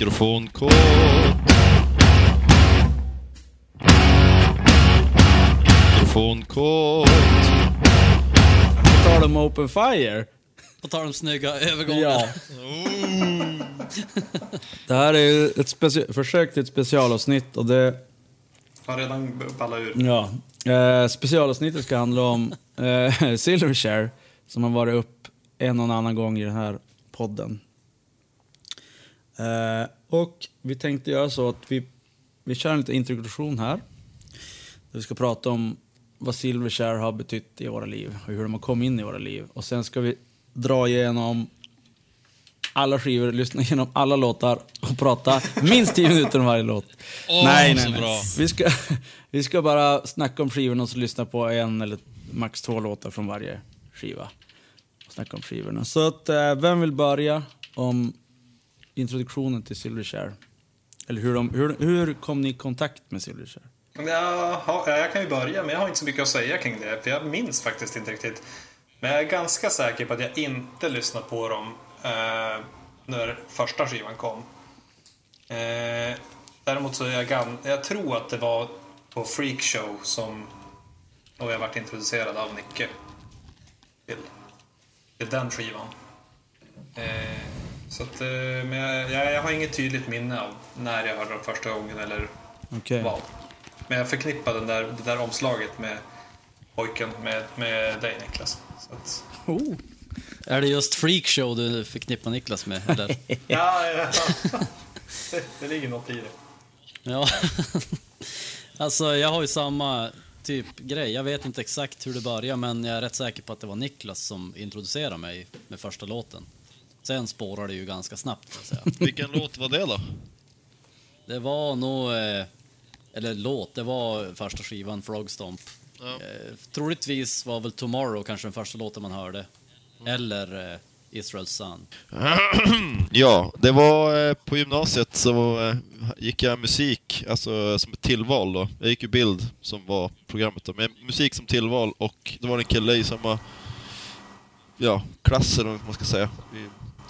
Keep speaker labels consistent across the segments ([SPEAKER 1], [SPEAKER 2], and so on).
[SPEAKER 1] Mikrofonkort. Mikrofonkort.
[SPEAKER 2] På tal om Open Fire.
[SPEAKER 3] På tal om snygga övergångar.
[SPEAKER 2] Ja. Det här är ett försök till ett specialavsnitt och det...
[SPEAKER 4] Har redan ballat ur.
[SPEAKER 2] Ja. Eh, specialavsnittet ska handla om eh, Silvershare som har varit upp en och en annan gång i den här podden. Eh, och vi tänkte göra så att vi, vi kör en liten introduktion här. Där vi ska prata om vad Silvershare har betytt i våra liv och hur de har kommit in i våra liv. Och sen ska vi dra igenom alla skivor, lyssna igenom alla låtar och prata minst 10 minuter om varje låt.
[SPEAKER 1] Åh,
[SPEAKER 2] nej, nej, nej.
[SPEAKER 1] bra.
[SPEAKER 2] Vi ska, vi ska bara snacka om skivorna och så lyssna på en eller max två låtar från varje skiva. Och snacka om skivorna. Så att, eh, vem vill börja om introduktionen till Silvershare? Eller hur, de, hur, hur kom ni i kontakt med Silvershare?
[SPEAKER 4] Ja, jag kan ju börja, men jag har inte så mycket att säga kring det. För jag minns faktiskt inte riktigt. Men jag är ganska säker på att jag inte lyssnade på dem eh, när första skivan kom. Eh, däremot så är jag gan- Jag tror att det var på Freakshow som och jag varit introducerad av Nicke till, till den skivan. Eh, så att, eh, men jag, jag, jag har inget tydligt minne av när jag hörde dem första gången eller
[SPEAKER 2] Okej.
[SPEAKER 4] vad. Men jag förknippar den där, det där omslaget med pojken med, med dig Niklas. Så att,
[SPEAKER 2] Oh.
[SPEAKER 3] Är det just Freakshow du förknippar Niklas med? Eller?
[SPEAKER 4] ja, ja. Det, det ligger något i det.
[SPEAKER 3] Ja. Alltså, jag har ju samma typ grej. Jag vet inte exakt hur det började, men jag är rätt säker på att det var Niklas som introducerade mig med första låten. Sen spårade det ju ganska snabbt, så att säga.
[SPEAKER 1] Vilken låt var det då?
[SPEAKER 3] Det var nog, eh, eller låt, det var första skivan, Frogstomp.
[SPEAKER 1] Ja.
[SPEAKER 3] Eh, troligtvis var väl Tomorrow kanske den första låten man hörde. Eller eh, Israel's Sun.
[SPEAKER 1] Ja, det var eh, på gymnasiet så eh, gick jag musik, alltså som ett tillval då. Jag gick ju bild som var programmet då, men musik som tillval och det var en kille i samma ja, klass eller vad man ska säga.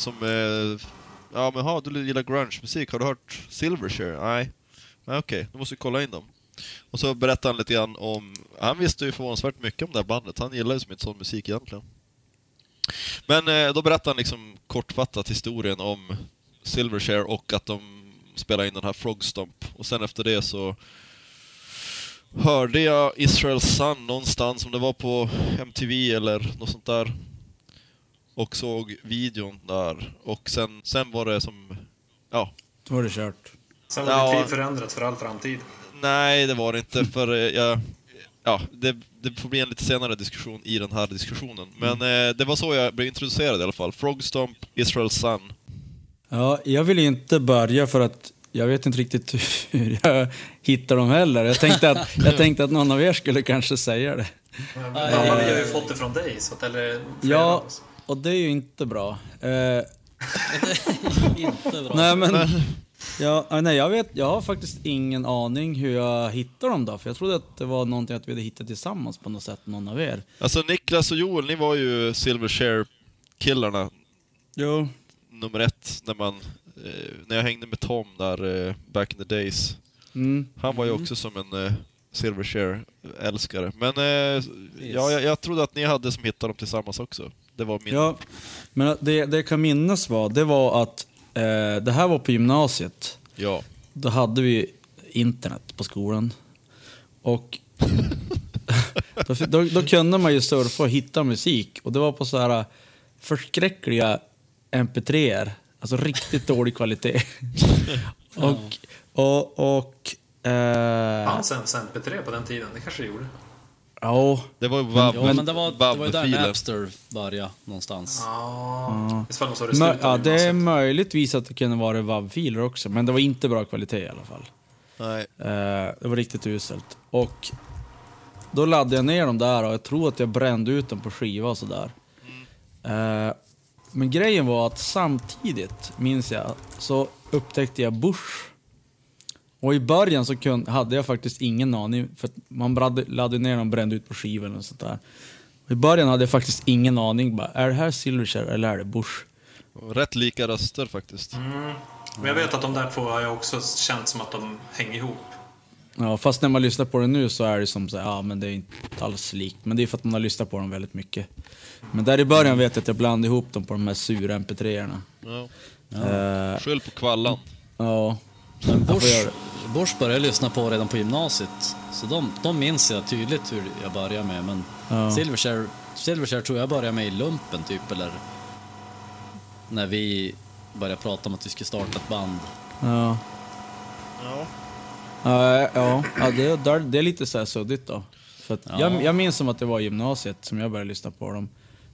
[SPEAKER 1] Som, eh, ja men ha, du gillar grunge-musik, har du hört Silverchair? Nej. Nej okej, då måste vi kolla in dem. Och så berättade han lite grann om, han visste ju förvånansvärt mycket om det här bandet, han gillar ju som inte sån musik egentligen. Men eh, då berättade han liksom kortfattat historien om Silverchair och att de spelade in den här Frogstomp. Och sen efter det så hörde jag Israel Sun någonstans, om det var på MTV eller något sånt där. Och såg videon där. Och sen, sen var det som... Ja.
[SPEAKER 2] Då var det kört.
[SPEAKER 4] Sen var
[SPEAKER 1] Ja.
[SPEAKER 4] ditt liv förändrat för all framtid.
[SPEAKER 1] Nej, det var det inte. För eh, jag... Ja, det, det får bli en lite senare diskussion i den här diskussionen. Men eh, det var så jag blev introducerad i alla fall. Frogstomp, Israel Sun.
[SPEAKER 2] Ja, jag vill inte börja för att jag vet inte riktigt hur jag hittar dem heller. Jag tänkte att, jag tänkte att någon av er skulle kanske säga det.
[SPEAKER 4] Ja, vi har ju fått det från dig, så att, eller
[SPEAKER 2] Ja,
[SPEAKER 4] oss.
[SPEAKER 2] Och det är ju inte bra. Eh,
[SPEAKER 3] Inte bra.
[SPEAKER 2] nej, men... Ja, ah, nej, jag, vet, jag har faktiskt ingen aning hur jag hittar dem då. För jag trodde att det var någonting att vi hade hittat tillsammans på något sätt, någon av er.
[SPEAKER 1] Alltså Niklas och Joel, ni var ju Silvershare-killarna
[SPEAKER 2] Jo.
[SPEAKER 1] nummer ett när man... Eh, när jag hängde med Tom där eh, back in the days.
[SPEAKER 2] Mm.
[SPEAKER 1] Han var ju också som en eh, Silvershare-älskare. Men eh, ja, jag, jag trodde att ni hade som hittade dem tillsammans också. Det var min...
[SPEAKER 2] Ja, men det, det jag kan minnas var, det var att eh, det här var på gymnasiet.
[SPEAKER 1] ja.
[SPEAKER 2] Då hade vi internet på skolan. Och då, då, då kunde man ju surfa och hitta musik. Och det var på så här förskräckliga mp3er. Alltså riktigt dålig kvalitet. och, och, och eh,
[SPEAKER 4] Fanns ens MP3 på den tiden? Det kanske det gjorde.
[SPEAKER 2] Ja,
[SPEAKER 1] Det var vav,
[SPEAKER 3] Jo, men det var, det var ju där. Napster började någonstans.
[SPEAKER 4] Ja. I så fall måste det
[SPEAKER 2] mö,
[SPEAKER 4] sluta
[SPEAKER 2] ja, det är
[SPEAKER 4] gymnasiet.
[SPEAKER 2] möjligtvis att det kunde vara WAV-filer också. Men det var inte bra kvalitet i alla fall.
[SPEAKER 1] Nej.
[SPEAKER 2] Eh, det var riktigt uselt. Och då laddade jag ner dem där och jag tror att jag brände ut dem på skiva och sådär. Eh, men grejen var att samtidigt, minns jag, så upptäckte jag Bush. Och i början så kun, hade jag faktiskt ingen aning, för att man laddade, laddade ner dem och brände ut på skivan och sånt där. Och I början hade jag faktiskt ingen aning, bara, är det här Silverchair eller är det Bush?
[SPEAKER 1] Rätt lika röster faktiskt.
[SPEAKER 4] Mm. Men jag vet att de där två har jag också känt som att de hänger ihop.
[SPEAKER 2] Ja, fast när man lyssnar på det nu så är det som så här, ja men det är inte alls likt. Men det är för att man har lyssnat på dem väldigt mycket. Men där i början vet jag att jag blandade ihop dem på de här sura mp3-erna.
[SPEAKER 1] Ja.
[SPEAKER 2] Eh,
[SPEAKER 1] Skyll på kvallan.
[SPEAKER 2] ja.
[SPEAKER 3] Men
[SPEAKER 2] Jag
[SPEAKER 3] Bush började jag lyssna på redan på gymnasiet. Så de, de minns jag tydligt hur jag började med. Men
[SPEAKER 2] Ja.
[SPEAKER 3] Silverchair, Silverchair tror jag började med i lumpen typ, eller när vi började prata om att vi skulle starta ett band.
[SPEAKER 2] Ja.
[SPEAKER 1] Ja.
[SPEAKER 2] Ja, ja, ja det, där, det är lite så här suddigt då. För att
[SPEAKER 3] Ja.
[SPEAKER 2] jag, jag minns som att det var i gymnasiet som jag började lyssna på dem.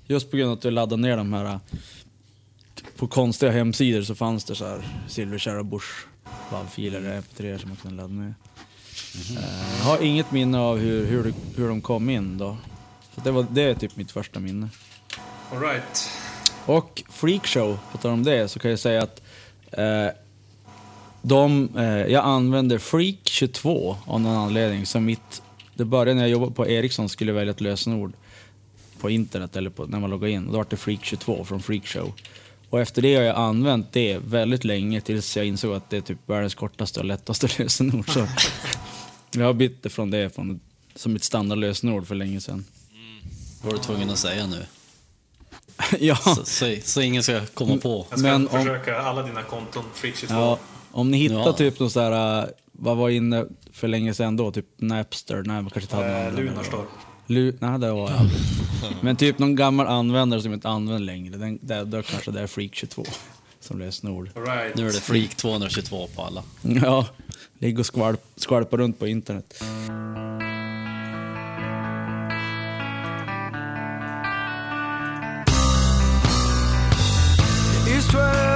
[SPEAKER 2] Just på grund av att du laddade ner de här på konstiga hemsidor så fanns det så här Silverchair och Bush WAV-filer eller mp3 som man kunde ladda ner. Eh, Jag har inget minne av hur, hur, hur de kom in då. Så det, var, det är typ mitt första minne.
[SPEAKER 4] All right.
[SPEAKER 2] Och Freakshow, på tal om det, så kan jag säga att eh, de, eh, jag använder Freak 22 av någon anledning. Så mitt, det började när jag jobbade på Ericsson skulle välja ett lösenord på internet eller på, när man loggar in. Då var det Freak 22 från Freakshow. Och efter det har jag använt det väldigt länge tills jag insåg att det är typ världens kortaste och lättaste lösenord. Så jag har bytt det från det från, som mitt standardlösenord för länge sedan.
[SPEAKER 3] var du tvungen att säga nu.
[SPEAKER 2] ja.
[SPEAKER 3] Så, så, så ingen ska komma på.
[SPEAKER 4] Jag ska
[SPEAKER 2] Men om-
[SPEAKER 4] försöka alla dina konton, Freak22.
[SPEAKER 2] Ja, om ni hittar
[SPEAKER 3] Ja.
[SPEAKER 2] typ någon sån här, äh, vad var inne för länge sedan då? Typ Napster? Nej, man kanske inte hade någon.
[SPEAKER 4] Lunarstorm.
[SPEAKER 2] Lu nej, det var jag. Men typ någon gammal användare som inte använder längre. Den, där, då kanske det är Freak22 som lösenord.
[SPEAKER 4] All right.
[SPEAKER 3] Nu är det Freak 222 på alla.
[SPEAKER 2] Ja, ligger och skvalp, skvalpar runt på internet.
[SPEAKER 5] It's 12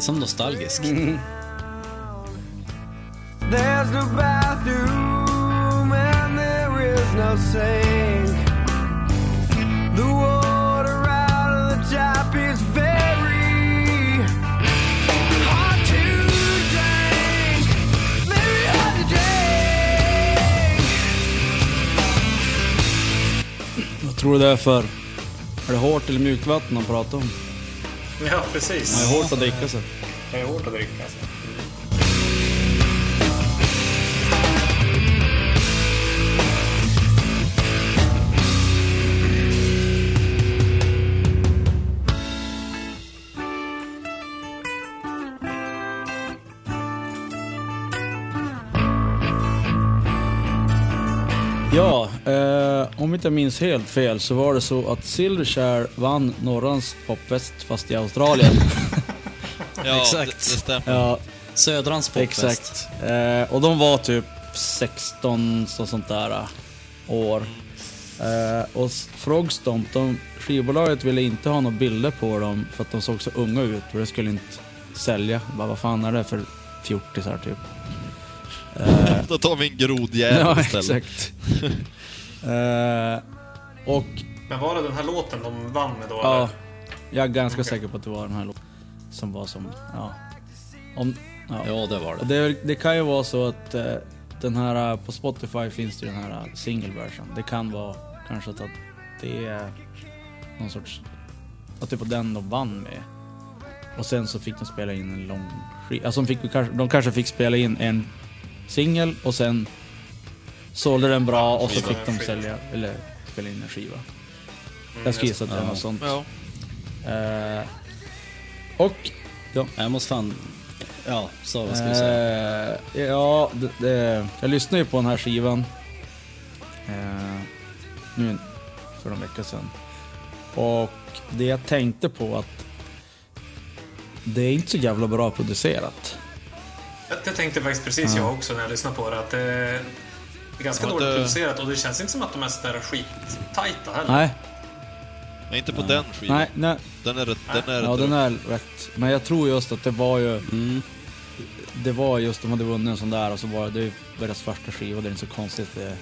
[SPEAKER 3] Blir som nostalgisk.
[SPEAKER 5] There's no bathroom and there is no sink. The water out of the tap is very hard to drink. Very hard to drink.
[SPEAKER 2] Vad tror du det är för? Är det hårt eller mjukt vatten han pratar om?
[SPEAKER 4] Ja, precis.
[SPEAKER 2] Det är hårt att dricka så.
[SPEAKER 4] Det är hårt att dricka. Alltså.
[SPEAKER 2] Ja, om inte jag minns helt fel så var det så att Silverchair vann Norrans popfest fast i Australien.
[SPEAKER 1] Ja,
[SPEAKER 3] Exakt.
[SPEAKER 1] Det, det stämmer.
[SPEAKER 2] ja,
[SPEAKER 3] Södrans popfest.
[SPEAKER 2] exakt. Eh, och de var typ 16 och sånt där eh, år. Eh, och Frogstomp, de, skivbolaget ville inte ha några bilder på dem för att de såg så unga ut och det skulle inte sälja. Bara, vad fan är det för fjortisar typ? Eh,
[SPEAKER 1] Då tar vi en grodjävel
[SPEAKER 2] ja,
[SPEAKER 1] istället.
[SPEAKER 2] exakt. eh, och
[SPEAKER 4] Men var det den här låten de vann med då?
[SPEAKER 2] Ja,
[SPEAKER 4] eller?
[SPEAKER 2] jag är ganska
[SPEAKER 4] Okej.
[SPEAKER 2] säker på att det var den här låten som var som, ja. Om, ja.
[SPEAKER 3] Ja, det var det.
[SPEAKER 2] det, det kan ju vara så att eh, den här, eh, på Spotify finns det ju den här eh, single version. Det kan vara kanske att det är någon sorts, att det var den de vann med. Och sen så fick de spela in en lång skiva. Alltså de, fick, de kanske fick spela in en singel och sen sålde den bra och så fick de sälja, eller spela in en skiva.
[SPEAKER 4] Mm,
[SPEAKER 2] Jag skulle gissa att det är något sånt.
[SPEAKER 1] Ja.
[SPEAKER 2] Eh, och... Ja.
[SPEAKER 3] Jag måste fan... Ja, så vad ska vi säga?
[SPEAKER 2] Eh, ja, det, det, jag lyssnade ju på den här skivan eh, nu för en vecka sedan. Och det jag tänkte på att det är inte så jävla bra producerat.
[SPEAKER 4] Jag, jag tänkte faktiskt precis jag också när jag lyssnade på det att det är ganska
[SPEAKER 1] Ja,
[SPEAKER 4] dåligt
[SPEAKER 1] det-
[SPEAKER 4] producerat och det känns inte som att de är sådär skittajta heller.
[SPEAKER 2] Nej,
[SPEAKER 1] Nej, inte på den skivan.
[SPEAKER 2] nej, nej.
[SPEAKER 1] Den är rätt, den är
[SPEAKER 2] Ja,
[SPEAKER 1] rätt
[SPEAKER 2] den är rätt. Men jag tror just att det var ju...
[SPEAKER 3] Mm.
[SPEAKER 2] Det var just, de hade vunnit en sån där och så var det, det deras första skiva, det är inte så konstigt det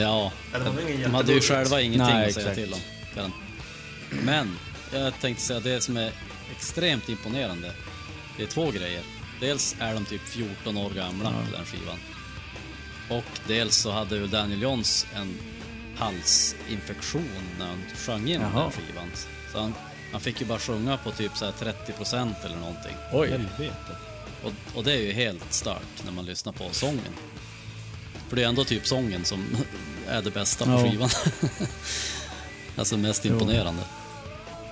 [SPEAKER 3] Ja,
[SPEAKER 4] är ingen
[SPEAKER 3] de hade ju själva ingenting
[SPEAKER 2] Nej,
[SPEAKER 3] att säga
[SPEAKER 2] exakt.
[SPEAKER 3] till om. Men, jag tänkte säga det som är extremt imponerande, det är två grejer. Dels är de typ 14 år gamla på den skivan. Och dels så hade ju Daniel Johns en halsinfektion när han sjöng in
[SPEAKER 2] Jaha.
[SPEAKER 3] den skivan. Så han, han fick ju bara sjunga på typ så här 30% eller någonting.
[SPEAKER 2] Oj.
[SPEAKER 3] Och, och det är ju helt stört när man lyssnar på sången. För det är ändå typ sången som är det bästa på
[SPEAKER 2] Ja.
[SPEAKER 3] skivan. alltså mest imponerande.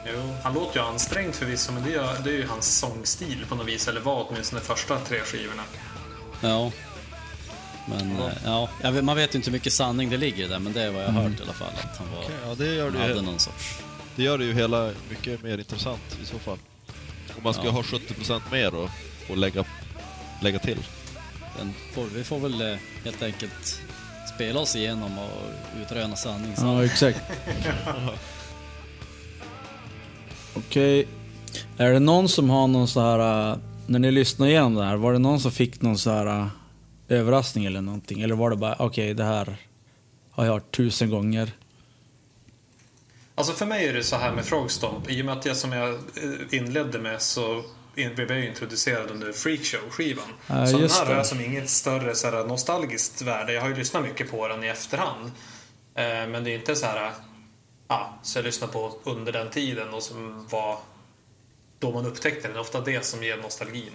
[SPEAKER 4] Jo, han låter ju ansträngd förvisso, men det är, det är ju hans sångstil på något vis, eller var åtminstone de första tre skivorna.
[SPEAKER 3] Ja. Men eh, ja, jag vet, man vet ju inte hur mycket sanning det ligger i det, men det är vad jag har hört i alla fall. Att han var,
[SPEAKER 1] Okej, ja, det gör det,
[SPEAKER 3] hade
[SPEAKER 1] ju,
[SPEAKER 3] någon sorts...
[SPEAKER 1] det gör det ju hela mycket mer intressant i så fall. Om man ska
[SPEAKER 3] Ja.
[SPEAKER 1] ha 70% mer och, och lägga, lägga till.
[SPEAKER 3] Den får, vi får väl eh, helt enkelt spela oss igenom och utröna sanning sen.
[SPEAKER 2] Ja, exakt. Okej. Är det någon som har någon så här... äh, När ni lyssnar igenom det här, var det någon som fick någon så här överraskning eller någonting? Eller var det bara, okej, det här har jag hört tusen gånger.
[SPEAKER 4] Alltså för mig är det så här med Frogstomp. I och med att jag som jag eh, inledde med så blev jag introducerad under Freakshow-skivan.
[SPEAKER 2] Ja,
[SPEAKER 4] så den här har jag som inget större så här, nostalgiskt värde. Jag har ju lyssnat mycket på den i efterhand. Eh, men det är inte så här... Ja, så jag lyssnade på under den tiden och som var då man upptäckte den. Det är ofta det som ger nostalgin.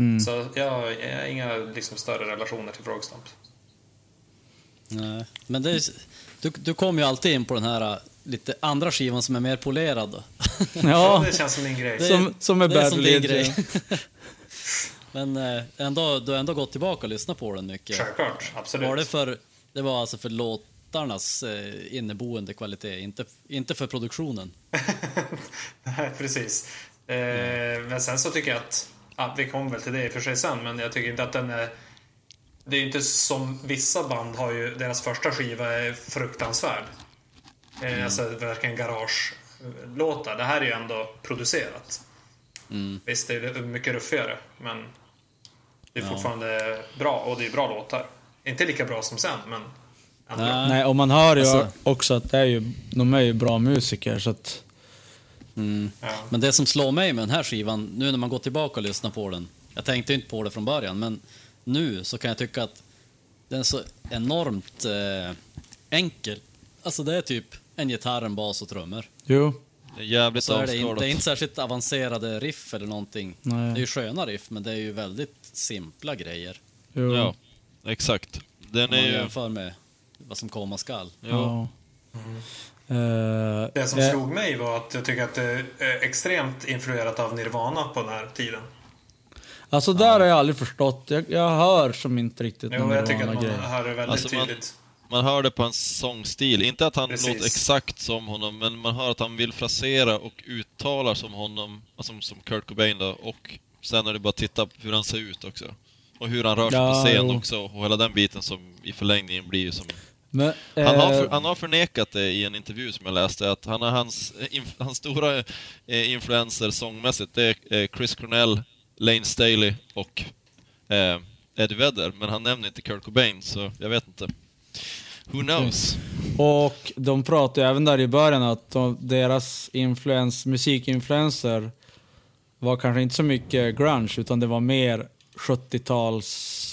[SPEAKER 2] Mm.
[SPEAKER 4] Så jag, har inga liksom, större relationer till Frogstomp.
[SPEAKER 3] Nej, men det är, du, du kommer ju alltid in på den här äh, lite andra skivan som är mer polerad.
[SPEAKER 4] Ja, det känns som min grej.
[SPEAKER 3] Det är-
[SPEAKER 2] som, som är
[SPEAKER 3] det är
[SPEAKER 2] Bad
[SPEAKER 3] som din
[SPEAKER 2] Religion.
[SPEAKER 3] grej. Men eh, ändå, du har ändå gått tillbaka och lyssnat på den mycket.
[SPEAKER 4] Självklart, absolut.
[SPEAKER 3] Var det för, det var alltså för låtarnas eh, inneboende kvalitet, inte, inte för produktionen?
[SPEAKER 4] Nej, precis. Eh, Men sen så tycker jag att, ja, vi kommer väl till det i och för sig sen, men jag tycker inte att den är... Det är inte som vissa band har ju, deras första skiva är fruktansvärd. Eh, Alltså verkligen garage-låtar. Det här är ju ändå producerat. Visst, det är mycket ruffigare, men det är
[SPEAKER 3] Ja.
[SPEAKER 4] fortfarande bra och det är bra låtar. Inte lika bra som sen, men.
[SPEAKER 3] Nej.
[SPEAKER 2] Nej, och man hör ju
[SPEAKER 3] Alltså-
[SPEAKER 2] också att det är ju, de är ju bra musiker så att...
[SPEAKER 4] Ja.
[SPEAKER 3] Men det som slår mig med den här skivan, nu när man går tillbaka och lyssnar på den, jag tänkte inte på det från början, men nu så kan jag tycka att den är så enormt eh, enkel. Alltså det är typ en gitarr, en bas och trummor.
[SPEAKER 2] Jo.
[SPEAKER 1] Det är jävligt
[SPEAKER 3] Så är det, in, det är inte särskilt avancerade riff eller någonting.
[SPEAKER 2] Nej.
[SPEAKER 3] Det är ju sköna riff, men det är ju väldigt simpla grejer.
[SPEAKER 2] Jo.
[SPEAKER 1] Ja, exakt. Den
[SPEAKER 3] Om man
[SPEAKER 1] är ju...
[SPEAKER 3] jämför med vad som komma skall.
[SPEAKER 1] Ja.
[SPEAKER 2] Eh,
[SPEAKER 4] Det som
[SPEAKER 2] eh,
[SPEAKER 4] slog mig var att jag tycker att det är extremt influerat av Nirvana på den här tiden.
[SPEAKER 2] Alltså där har jag aldrig förstått. Jag, jag hör som inte riktigt
[SPEAKER 4] Jo, jag tycker att man hör det väldigt
[SPEAKER 1] Alltså, man-
[SPEAKER 4] tydligt.
[SPEAKER 1] Man hör det på hans sångstil. Inte att han
[SPEAKER 4] Precis.
[SPEAKER 1] låter exakt som honom, men man hör att han vill frasera och uttalar som honom, alltså som Kurt Cobain då, och sen är det bara att titta på hur han ser ut också. Och hur han rör sig
[SPEAKER 2] Ja,
[SPEAKER 1] på scen
[SPEAKER 2] jo.
[SPEAKER 1] också, och hela den biten som i förlängningen blir ju som...
[SPEAKER 2] Men,
[SPEAKER 1] Han har,
[SPEAKER 2] eh,
[SPEAKER 1] för, han har förnekat det i en intervju som jag läste, att han är hans, eh, inf, hans stora eh, influenser sångmässigt, det är eh, Chris Cornell, Lane Staley och eh, Eddie Vedder, men han nämner inte Kurt Cobain, så jag vet inte. Who knows?
[SPEAKER 2] Och de pratade även där i början att de, deras influens, musikinfluenser var kanske inte så mycket grunge utan det var mer 70-tals...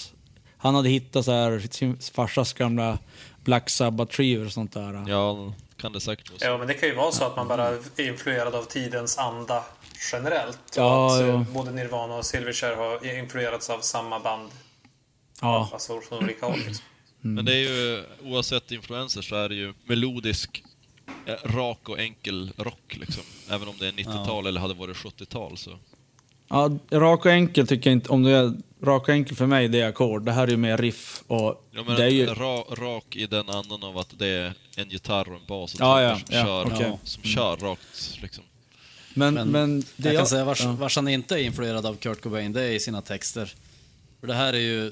[SPEAKER 2] Han hade hittat så här sin farsas gamla Black Sabbath-skivor och sånt där.
[SPEAKER 1] Ja, kan det säkert vara så.
[SPEAKER 4] Ja, men det kan ju vara så att man bara är influerad av tidens anda generellt.
[SPEAKER 2] Ja,
[SPEAKER 4] att eh,
[SPEAKER 2] ja.
[SPEAKER 4] både Nirvana och Silverchair har influerats av samma band.
[SPEAKER 2] Ja.
[SPEAKER 4] Alltså från olika håll. Liksom.
[SPEAKER 1] Men det är ju, oavsett influenser så är det ju melodisk, eh, rak och enkel rock liksom. Även om det är 90-tal eller hade varit 70-tal så.
[SPEAKER 2] ja, rak och enkel tycker jag inte, om det är rak och enkel för mig det är ackord. Det här är ju mer riff och
[SPEAKER 1] Ja, men
[SPEAKER 2] det är ju...
[SPEAKER 1] ra, rak i den andan av att det är en gitarr och en bas och
[SPEAKER 2] Ja, ja,
[SPEAKER 1] som,
[SPEAKER 2] ja,
[SPEAKER 1] kör,
[SPEAKER 2] okej.
[SPEAKER 1] som kör rakt liksom.
[SPEAKER 2] Men,
[SPEAKER 3] Men
[SPEAKER 2] men, det
[SPEAKER 3] jag kan säga vars, vars han inte är influerad av Kurt Cobain, det är i sina texter. För det här är ju,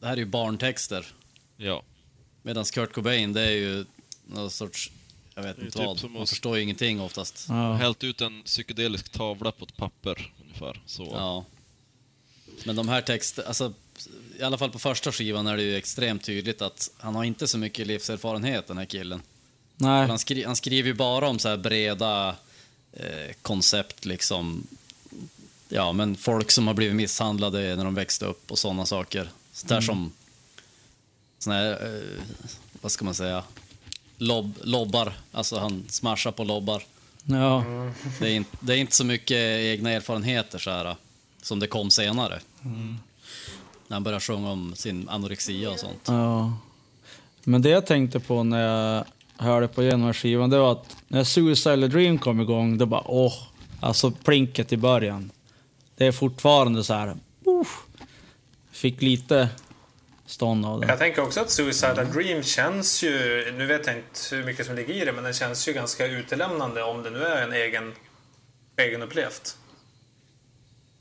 [SPEAKER 3] det här är ju barntexter.
[SPEAKER 1] Ja.
[SPEAKER 3] Medan Kurt Cobain, det är ju någon sorts, jag vet inte
[SPEAKER 1] typ
[SPEAKER 3] vad, man
[SPEAKER 1] att-
[SPEAKER 3] förstår ju ingenting oftast.
[SPEAKER 2] Ja.
[SPEAKER 1] Hällt ut en psykedelisk tavla på ett papper ungefär. Så.
[SPEAKER 3] Ja. Men de här texterna, alltså i alla fall på första skivan är det ju extremt tydligt att han har inte så mycket livserfarenhet den här killen.
[SPEAKER 2] Nej,
[SPEAKER 3] Han, skri han skriver ju bara om så här breda eh, koncept liksom. Ja, men folk som har blivit misshandlade när de växte upp och sådana saker. Så där som såna här, eh, vad ska man säga, Lob, lobbar. Alltså han smashar på lobbar.
[SPEAKER 2] ja.
[SPEAKER 3] Det är, inte, det är inte så mycket egna erfarenheter så här, som det kom senare. När han började sjunga om sin anorexia och sånt.
[SPEAKER 2] Ja. Men det jag tänkte på när jag hörde på den här skivan, det var att när Suicide Dream kom igång, då bara åh, alltså plinket i början. Det är fortfarande så här, uff. Fick lite stånd av det.
[SPEAKER 4] Jag tänker också att Suicidal Dream känns ju, nu vet jag inte hur mycket som ligger i det, men den känns ju ganska utelämnande om det nu är en egen, egenupplevt.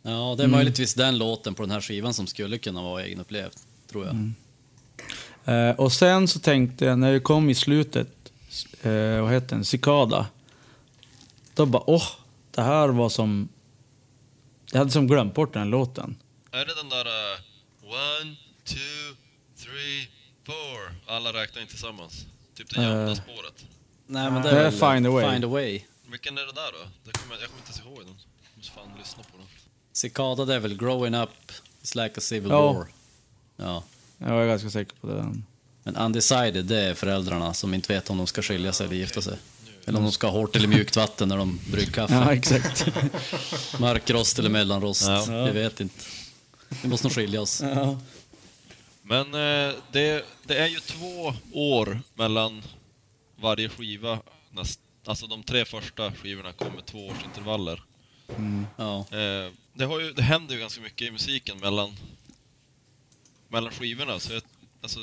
[SPEAKER 3] Ja, det är möjligtvis den låten på den här skivan som skulle kunna vara egenupplevd, tror jag.
[SPEAKER 2] Eh, och sen så tänkte jag, när vi kom i slutet, eh, vad heter den, Cicada. Då bara, åh, det här var som... Jag hade som glömt bort den här låten.
[SPEAKER 1] Är det den där uh, one, two, three, four? Alla räknar in tillsammans. Typ det gömda
[SPEAKER 2] Eh.
[SPEAKER 1] spåret.
[SPEAKER 3] Nej, men det
[SPEAKER 2] Det är
[SPEAKER 3] är väl
[SPEAKER 2] Find a Way.
[SPEAKER 3] Find a way.
[SPEAKER 1] Vilken är det där då? Det kommer, jag kommer inte ens ihåg den. Jag måste fan lyssna på den.
[SPEAKER 3] Cicada, det är väl Growing Up, It's like a civil
[SPEAKER 2] Ja.
[SPEAKER 3] war. Ja.
[SPEAKER 2] Jag är ganska säker på det.
[SPEAKER 3] Men undecided, det är föräldrarna som inte vet om de ska skilja sig eller gifta sig. Eller om de ska ha hårt eller mjukt vatten när de brygger kaffe.
[SPEAKER 2] Ja, exakt.
[SPEAKER 3] Mörkrost eller mellanrost,
[SPEAKER 1] Ja.
[SPEAKER 3] vi vet inte. Vi måste nog skilja oss.
[SPEAKER 1] Men eh, det, det är ju två år mellan varje skiva. Näst, alltså de tre första skivorna kom med två års intervaller.
[SPEAKER 3] Ja.
[SPEAKER 1] Eh, det, har ju, det händer ju ganska mycket i musiken mellan, mellan skivorna. Så jag, alltså,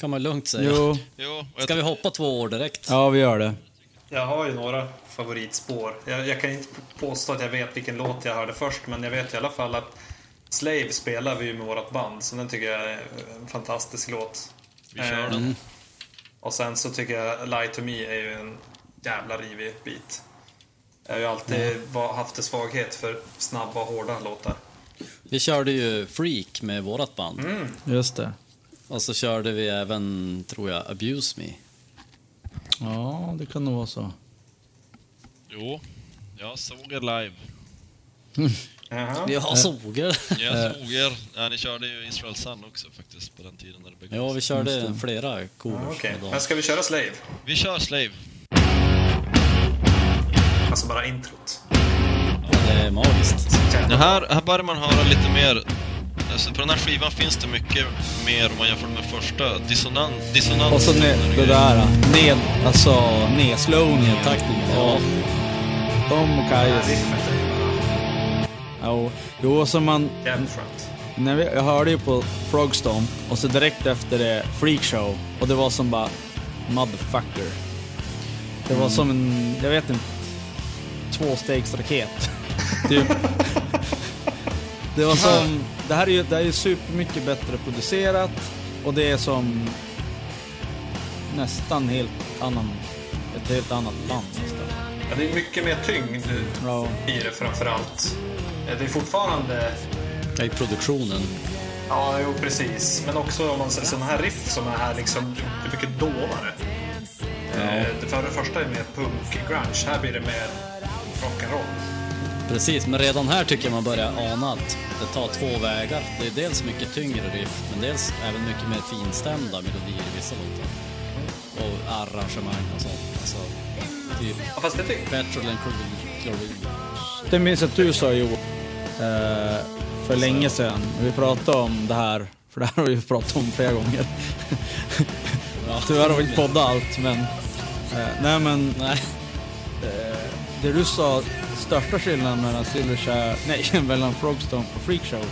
[SPEAKER 3] Kan man lugnt säga.
[SPEAKER 2] Jo,
[SPEAKER 1] jo, jag,
[SPEAKER 3] Ska vi hoppa två år direkt?
[SPEAKER 2] ja vi gör det.
[SPEAKER 4] Jag har ju några favoritspår. Jag, jag kan inte påstå att jag vet vilken låt jag hörde först, men jag vet i alla fall att Slave spelar vi ju med vårt band, så den tycker jag är en fantastisk låt.
[SPEAKER 1] vi kör
[SPEAKER 4] Eh,
[SPEAKER 1] den.
[SPEAKER 4] Och sen så tycker jag Lie to Me är ju en jävla rivig bit. Jag har ju alltid var, haft en svaghet för snabba hårda låtar.
[SPEAKER 3] Vi körde ju Freak med vårat band.
[SPEAKER 2] Just det.
[SPEAKER 3] Och så körde vi även, tror jag, Abuse Me.
[SPEAKER 2] Ja, det kan nog vara så.
[SPEAKER 1] Jo, jag såg er live.
[SPEAKER 4] Jaha.
[SPEAKER 3] Ja, såger.
[SPEAKER 1] Jag såg er. Ja, ni körde ju Israel Sun också faktiskt på den tiden när det begav
[SPEAKER 3] Ja, vi körde flera covers
[SPEAKER 4] Okej,
[SPEAKER 3] med dem.
[SPEAKER 4] men ska vi köra Slave?
[SPEAKER 1] Vi kör Slave.
[SPEAKER 4] Alltså bara introt.
[SPEAKER 3] Ja, det är magiskt.
[SPEAKER 1] Det här, här börjar man höra lite mer... Alltså på den här skivan finns det mycket mer om man jämför med första. Dissonan, dissonans.
[SPEAKER 2] Och så ne- det där, ned, alltså nedslowningen.
[SPEAKER 3] Taktning.
[SPEAKER 2] Ja. Och
[SPEAKER 4] är ju bara
[SPEAKER 2] Jo, jo, så man...
[SPEAKER 4] jävligt skönt.
[SPEAKER 2] När vi, jag hörde ju på Frogstomp och så direkt efter det Freakshow och det var som bara motherfucker. Det var som en, jag vet inte, tvåstegsraket. typ. Det var som, det här är ju det här är ju supermycket bättre producerat och det är som nästan helt annan, ett helt annat band nästan.
[SPEAKER 4] Ja, det är mycket mer tyngd
[SPEAKER 2] Ja.
[SPEAKER 4] i det framför allt. Eh, Det är fortfarande...
[SPEAKER 3] Ja, I produktionen.
[SPEAKER 4] Ja, jo precis. Men också om man säger sådana här riff som är här liksom, det är mycket dovare. Eh, Det för det första är mer punk-grunge, här blir det mer rock'n'roll.
[SPEAKER 3] Precis, men redan här tycker jag man börjar ana att det tar två vägar. Det är dels mycket tyngre riff, men dels även mycket mer finstämda melodier i vissa låtar. Och arrangemang och sånt. Alltså, typ
[SPEAKER 4] Ja, fast det tycker
[SPEAKER 3] Petrol and Chlorine.
[SPEAKER 2] Det minns jag att du sa Johan, eh, för länge sedan. Vi pratade om det här, för det här har vi pratat om flera gånger. Tyvärr har vi inte poddat allt, men... Eh, nej men,
[SPEAKER 3] Nej,
[SPEAKER 2] det du sa, största skillnaden mellan Silverchair, nej, mellan Frogstomp och Freakshow,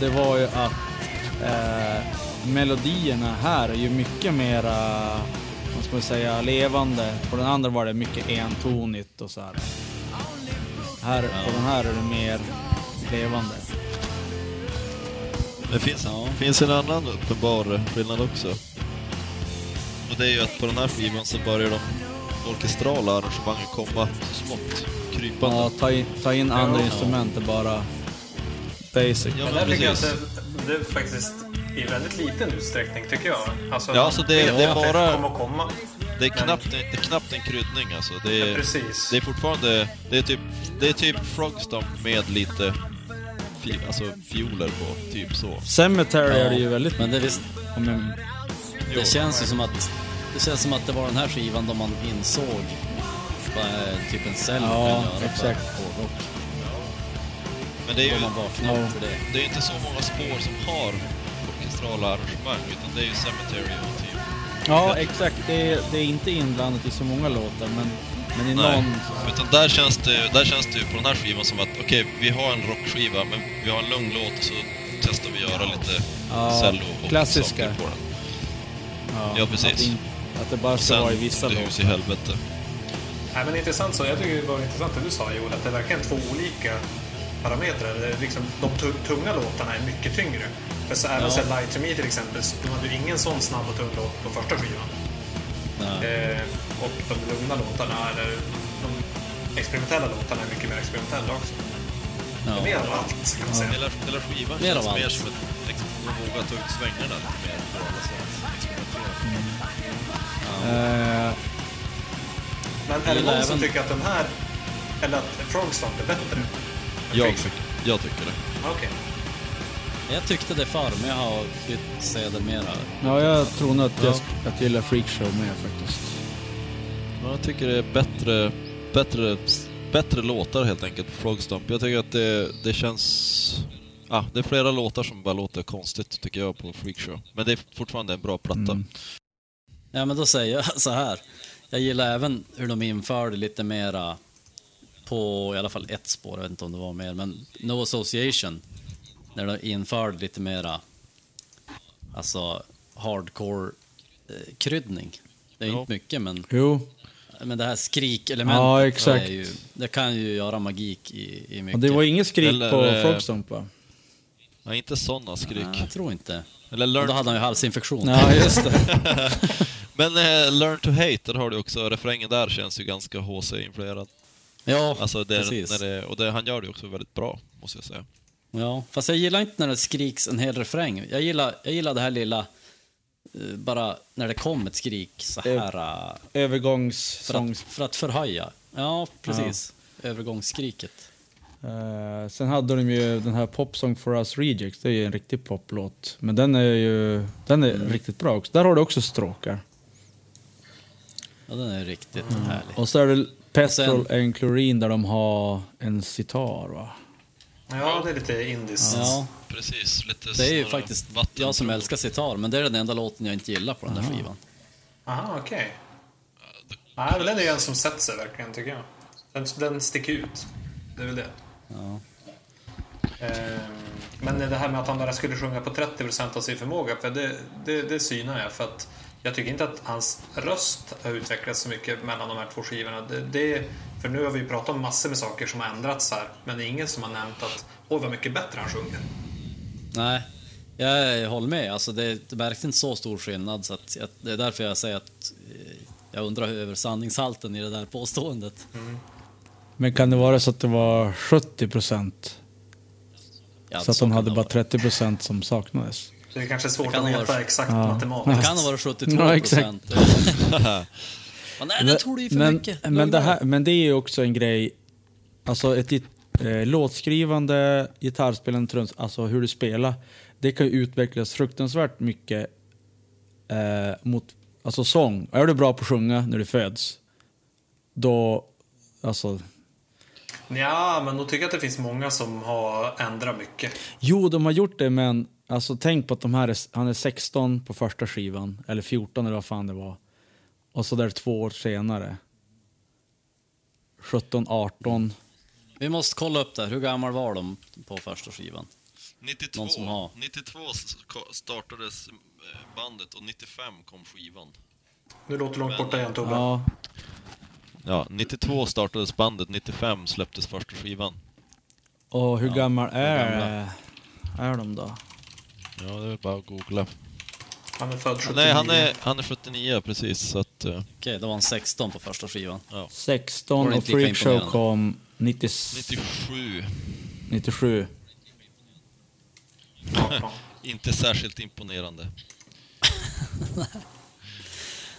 [SPEAKER 2] det var ju att eh, melodierna här är ju mycket mera, vad ska man säga, levande. På den andra var det mycket entonigt och så här. Här, på den här är det mer levande.
[SPEAKER 1] Det finns,
[SPEAKER 3] Ja.
[SPEAKER 1] finns en annan uppenbar skillnad också. Och det är ju att på den här skivan så börjar de orkestrala arrangemangen komma så smått krypande.
[SPEAKER 2] Ja, ta in, ta in andra instrument är bara basic.
[SPEAKER 1] Ja,
[SPEAKER 4] Men tycker jag det, det är faktiskt i väldigt liten utsträckning, tycker jag. Alltså,
[SPEAKER 1] Ja, alltså det- det är bara-
[SPEAKER 4] Det kommer komma.
[SPEAKER 1] Det är
[SPEAKER 4] Men-
[SPEAKER 1] knappt, det är knappt en kryddning alltså. Det
[SPEAKER 4] Ja,
[SPEAKER 1] är,
[SPEAKER 4] precis.
[SPEAKER 1] det är fortfarande, det är typ, det är typ Frogstomp med lite fi, alltså fioler på, typ så.
[SPEAKER 2] Cemetery är det ju väldigt...
[SPEAKER 3] Men det, visst,
[SPEAKER 2] Om jag,
[SPEAKER 1] Jo.
[SPEAKER 3] det känns ju som att det känns som att det var den här skivan då man insåg vad eh, typ en cell
[SPEAKER 2] Ja,
[SPEAKER 3] kan göra
[SPEAKER 2] exakt.
[SPEAKER 3] för hårdrock.
[SPEAKER 1] Men det är ju,
[SPEAKER 3] man vaknade
[SPEAKER 2] Ja.
[SPEAKER 3] det.
[SPEAKER 1] det är inte så många spår som har orkestrala arrangemang, utan det är ju Cemetery och typ.
[SPEAKER 2] ja, exakt. Det är, det är inte inblandat i så många låtar, men, men i
[SPEAKER 1] Nej.
[SPEAKER 2] någon...
[SPEAKER 1] Utan där känns det, där känns det ju på den här skivan som att okej, vi har en rockskiva, men vi har en lugn låt och så testar vi göra lite
[SPEAKER 2] Ja,
[SPEAKER 1] cello och
[SPEAKER 2] klassiska.
[SPEAKER 1] saker på den. Ja, precis.
[SPEAKER 2] Att, det bara ska
[SPEAKER 1] Sen
[SPEAKER 2] vara i vissa
[SPEAKER 1] det hus i
[SPEAKER 2] låtar.
[SPEAKER 1] helvete.
[SPEAKER 4] Nej, men intressant så. Jag tycker det var intressant det du sa Joel, att det är verkligen två olika parametrar. Det är liksom, de tu- tunga låtarna är mycket tyngre. För så även
[SPEAKER 3] Ja.
[SPEAKER 4] så Light to Me till exempel, så de hade ju ingen sån snabb och tung låt på första skivan. Eh, och de lugna låtarna, eller de experimentella låtarna är mycket mer experimentella också.
[SPEAKER 3] Ja.
[SPEAKER 4] Mer av allt kan man säga.
[SPEAKER 1] Hela, hela skivan
[SPEAKER 3] Mer
[SPEAKER 1] känns mer som ett... Liksom, de vågar ta ut svängarna lite mer på alla sätt. Experimentera.
[SPEAKER 2] Eh,
[SPEAKER 4] Men är det någon som
[SPEAKER 3] även-
[SPEAKER 4] tycker att den här, eller att Frogstomp är bättre?
[SPEAKER 1] Jag, jag tycker det.
[SPEAKER 4] Okej.
[SPEAKER 3] Jag tyckte det förr, men jag har bytt sedermera.
[SPEAKER 2] ja, jag tror nog att jag,
[SPEAKER 1] Ja.
[SPEAKER 2] att jag gillar Freakshow mer faktiskt.
[SPEAKER 1] Men jag tycker det är bättre, bättre, bättre låtar helt enkelt på Frogstomp. Jag tycker att det, det känns... Ah, det är flera låtar som bara låter konstigt tycker jag på Freakshow. Men det är fortfarande en bra platta.
[SPEAKER 2] Mm.
[SPEAKER 3] Ja, men då säger jag så här. Jag gillar även hur de införde lite mera på i alla fall ett spår, jag vet inte om det var mer, men No Association. När de införde lite mera, alltså hardcore eh, kryddning. Det är
[SPEAKER 1] Ja.
[SPEAKER 3] inte mycket, men,
[SPEAKER 2] Jo,
[SPEAKER 3] men det här skrikelementet,
[SPEAKER 2] Ja, exakt.
[SPEAKER 3] Är ju, det kan ju göra magik i, i mycket.
[SPEAKER 2] och det var inget skrik
[SPEAKER 1] Eller,
[SPEAKER 2] på
[SPEAKER 1] eh,
[SPEAKER 2] Frogstomp va?
[SPEAKER 1] Nej, inte sådana skrik.
[SPEAKER 3] Nej, jag tror inte.
[SPEAKER 1] Eller learn,
[SPEAKER 3] då hade han ju halsinfektion.
[SPEAKER 2] Ja, just det.
[SPEAKER 1] Men eh, Learn to Hate, där har du också, refrängen där känns ju ganska HC-influerad.
[SPEAKER 3] Ja,
[SPEAKER 1] Alltså det,
[SPEAKER 3] precis.
[SPEAKER 1] när det, och det, han gör det också väldigt bra, måste jag säga.
[SPEAKER 3] Ja, fast jag gillar inte när det skriks en hel refräng. Jag gillar, jag gillar det här lilla, eh, bara när det kom ett skrik så här. eh, för,
[SPEAKER 2] Övergångssång.
[SPEAKER 3] att, för att förhöja. Ja, precis. Övergångsskriket.
[SPEAKER 2] Eh, sen hade de ju den här Pop Song for Us Rejects, det är ju en riktig poplåt. Men den är ju den är
[SPEAKER 3] Mm.
[SPEAKER 2] riktigt bra också. Där har du också stråkar.
[SPEAKER 3] Ja, den är riktigt
[SPEAKER 2] Mm.
[SPEAKER 3] härlig.
[SPEAKER 2] Och så är det Petrol
[SPEAKER 3] sen-
[SPEAKER 2] and Chlorine där de har en sitar va?
[SPEAKER 4] Ja, det är lite indiskt.
[SPEAKER 3] Ja,
[SPEAKER 1] Precis, lite
[SPEAKER 3] det är ju faktiskt jag som älskar sitar, men det är den enda låten jag inte gillar på den där skivan.
[SPEAKER 4] Aha, okej. Nej, men den är ju en som sätter sig verkligen, tycker jag. Den, den sticker ut. Det är väl det.
[SPEAKER 3] Ja.
[SPEAKER 4] Ehm, Men det här med att han bara skulle sjunga på 30% av sin förmåga, för det, det, det synar jag. För att jag tycker inte att hans röst har utvecklats så mycket mellan de här två skivorna. Det, det, för nu har vi ju pratat om massor med saker som har ändrats här, men det är ingen som har nämnt att oj vad mycket bättre han sjunger.
[SPEAKER 3] Nej, jag håller med. Alltså det, det märks inte så stor skillnad, så att jag, det är därför jag säger att eh, jag undrar över sanningshalten i det där påståendet.
[SPEAKER 2] Men kan det vara så att det var 70 procent?
[SPEAKER 3] Ja,
[SPEAKER 2] så att
[SPEAKER 3] så
[SPEAKER 2] de
[SPEAKER 3] kan
[SPEAKER 2] hade bara
[SPEAKER 3] vara.
[SPEAKER 2] 30 procent som saknades?
[SPEAKER 4] Det är kanske är svårt
[SPEAKER 3] Det kan
[SPEAKER 4] att
[SPEAKER 3] vara-
[SPEAKER 4] veta exakt
[SPEAKER 2] Ja.
[SPEAKER 4] matematiskt.
[SPEAKER 3] Det kan ha varit 72
[SPEAKER 2] Ja,
[SPEAKER 3] procent. Men nej, det tror du ju för
[SPEAKER 2] men,
[SPEAKER 3] mycket.
[SPEAKER 2] Men
[SPEAKER 3] Lugna
[SPEAKER 2] det, här, men det är ju också en grej, alltså ett eh, låtskrivande, gitarrspelande, trums, alltså hur du spelar, det kan ju utvecklas fruktansvärt mycket eh, mot, alltså sång. Är du bra på att sjunga när du föds, då, alltså,
[SPEAKER 4] Ja, men då tycker jag att det finns många som har ändrat mycket.
[SPEAKER 2] jo de har gjort det men alltså tänk på att de här är, han är 16 på första skivan, eller 14 eller vad fan det var. Och så där två år senare. 17, 18.
[SPEAKER 3] Vi måste kolla upp det. Hur gammal var de på första skivan?
[SPEAKER 1] 92,
[SPEAKER 3] Någon som har.
[SPEAKER 1] 92 s- ko- startades eh, bandet och 95 kom skivan.
[SPEAKER 4] Nu låter långt borta igen Tobbe.
[SPEAKER 2] Ja,
[SPEAKER 1] Ja, 92 startades bandet, 95 släpptes första skivan.
[SPEAKER 2] Och hur
[SPEAKER 3] Ja,
[SPEAKER 2] gammal är,
[SPEAKER 3] gamla?
[SPEAKER 2] är de då?
[SPEAKER 1] Ja, det är bara att googla.
[SPEAKER 4] Han är född 79.
[SPEAKER 1] Nej, han är, han är 79 precis, så att... eh,
[SPEAKER 3] Okej, då var han 16 på första skivan.
[SPEAKER 2] 16
[SPEAKER 3] Var det
[SPEAKER 2] och
[SPEAKER 3] inte lika
[SPEAKER 2] Freakshow kom 90,
[SPEAKER 1] 97.
[SPEAKER 2] 97.
[SPEAKER 4] 18.
[SPEAKER 1] Inte särskilt imponerande.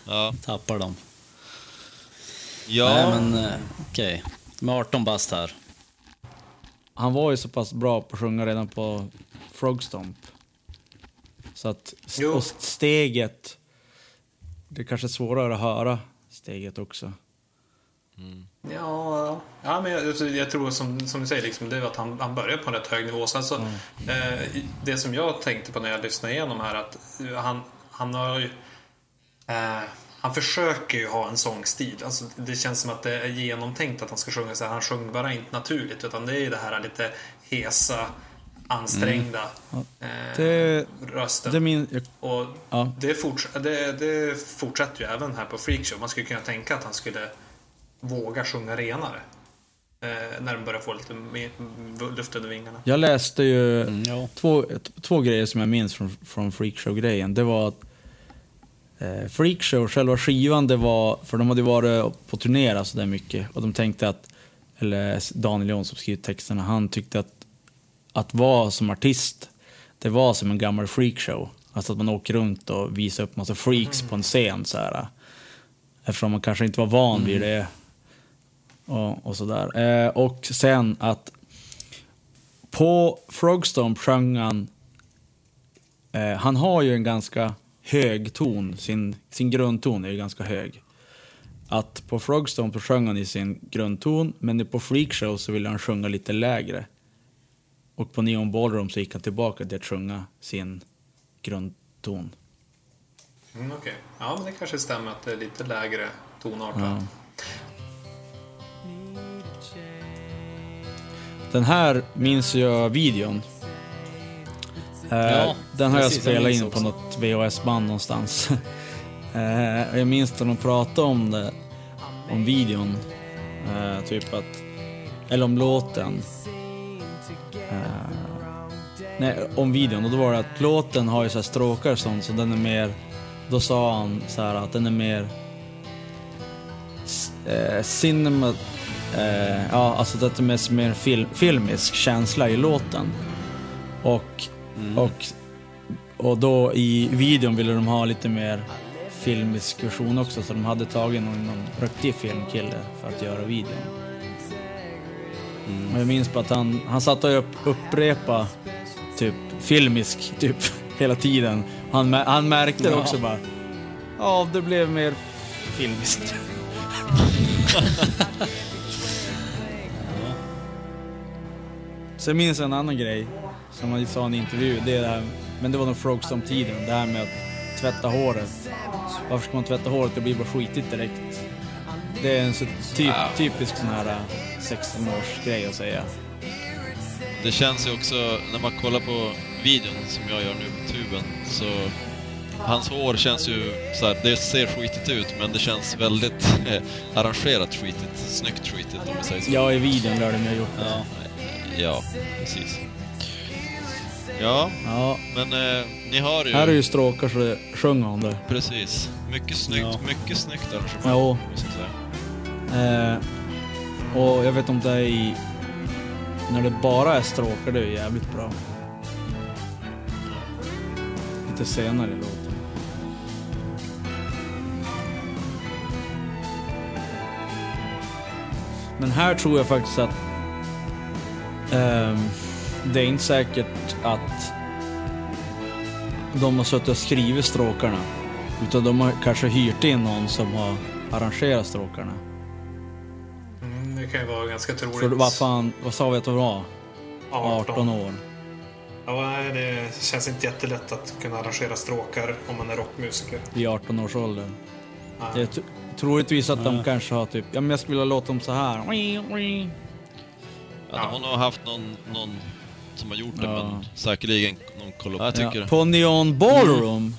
[SPEAKER 1] ja,
[SPEAKER 3] Tappar dem.
[SPEAKER 1] Ja
[SPEAKER 3] Nej men eh, okej. Med 18 bast här.
[SPEAKER 2] Han var ju så pass bra på att sjunga redan på Frogstomp. Så att
[SPEAKER 4] Jo.
[SPEAKER 2] och steget, det är kanske är svårare att höra steget också.
[SPEAKER 4] Ja, ja men jag, alltså, jag tror som, som du säger, liksom, det är att han, han börjar på en rätt hög nivå. Sen så, eh, det som jag tänkte på när jag lyssnade igenom här att eh, han, han har ju... Eh, han försöker ju ha en sångstil. Alltså, det känns som att det är genomtänkt att han ska sjunga så här. Han sjunger bara inte naturligt utan det är ju det här lite hesa, ansträngda eh,
[SPEAKER 2] Det-
[SPEAKER 4] rösten.
[SPEAKER 2] Det min,
[SPEAKER 4] Och
[SPEAKER 2] Ja.
[SPEAKER 4] det, forts det, det fortsätter ju även här på Freakshow. Man skulle kunna tänka att han skulle våga sjunga renare. Eh, när de börjar få lite luft under vingarna.
[SPEAKER 2] jag läste ju
[SPEAKER 3] Mm, ja.
[SPEAKER 2] två, två grejer som jag minns från, från Freakshow-grejen. Det var att eh, Freakshow, själva skivan, det var, för de hade varit på turné så där mycket och de tänkte att, eller Daniel Jonsson som skrivit texterna, han tyckte att att vara som artist, det var som en gammal freakshow. Alltså att man åker runt och visar upp massa freaks på en scen så här. Eftersom man kanske inte var van vid det. Och, och sådär. Eh, och sen att på Frogstomp sjöng han, eh, han har ju en ganska hög ton, sin, sin grundton är ju ganska hög. Att på Frogstomp så sjöng han i sin grundton, men på Freakshow så ville han sjunga lite lägre. Och på Neon Ballroom så gick han tillbaka till att sjunga sin grundton.
[SPEAKER 4] Mm, Okej. Ja, men det kanske stämmer att det är lite lägre tonart.
[SPEAKER 2] Ja. Den här minns jag videon. Eh,
[SPEAKER 3] Ja,
[SPEAKER 2] den har jag spelat in på
[SPEAKER 3] också.
[SPEAKER 2] något VHS-band någonstans. Eh, jag minns när de pratade om det, om videon. Eh, typ att, eller om låten. Nej, om videon. Och då var det att låten har ju så här stråkar och sånt, så den är mer, då sa han så här att den är mer eh, cinema... Eh, ja, alltså det är mer, mer film, filmisk känsla i låten. Och, och, och då i videon ville de ha lite mer filmisk version också, så de hade tagit någon, någon riktig filmkille för att göra videon. Och jag minns på att han, han satt och upp, upprepa typ filmisk typ hela tiden. Han, han märkte det
[SPEAKER 3] Ja.
[SPEAKER 2] också bara. Ja, det blev mer filmiskt. Sen minns jag en annan grej som han sa i en intervju. Det är det här, men det var nog Frogstomp-tiden. Det här med att tvätta håret. Varför ska man tvätta håret? Det blir bara skitigt direkt. Det är en så typ, typisk sån här äh, 16-årsgrej att säga.
[SPEAKER 1] Det känns ju också, när man kollar på videon som jag gör nu på tuben, så... Hans hår känns ju så här, det ser skitigt ut, men det känns väldigt eh, arrangerat skitigt. Snyggt skitigt om vi säger så.
[SPEAKER 2] Ja, i videon lär de ju ha gjort det.
[SPEAKER 3] Ja.
[SPEAKER 1] Ja, precis. Ja,
[SPEAKER 2] Ja,
[SPEAKER 1] men eh, ni hör ju.
[SPEAKER 2] här är ju stråkar så det sjunger om det.
[SPEAKER 1] Precis. Mycket snyggt,
[SPEAKER 3] Ja.
[SPEAKER 1] mycket snyggt arrangemang.
[SPEAKER 2] Jo.
[SPEAKER 1] måste jag säga.
[SPEAKER 2] Eh, och jag vet om det är i... När det bara är stråkar, det är jävligt bra. Lite senare i låten. Men här tror jag faktiskt att ehm, det är inte säkert att de har suttit och skrivit stråkarna. Utan de har kanske hyrt in någon som har arrangerat stråkarna.
[SPEAKER 4] Mm, det kan ju vara ganska troligt.
[SPEAKER 2] För vad fan, vad sa vi att det var? 18 år.
[SPEAKER 4] Ja, nej, det känns inte jättelätt att kunna arrangera stråkar om man är rockmusiker.
[SPEAKER 2] Vid 18 års ålder.
[SPEAKER 4] Nej.
[SPEAKER 2] Jag t- troligtvis att de
[SPEAKER 3] Nej.
[SPEAKER 2] kanske har typ, ja men jag skulle vilja låta dem så här.
[SPEAKER 1] Ja, de har nog haft någon, någon som har gjort det,
[SPEAKER 2] Ja.
[SPEAKER 1] men säkerligen någon tycker
[SPEAKER 2] Ja, på Neon Ballroom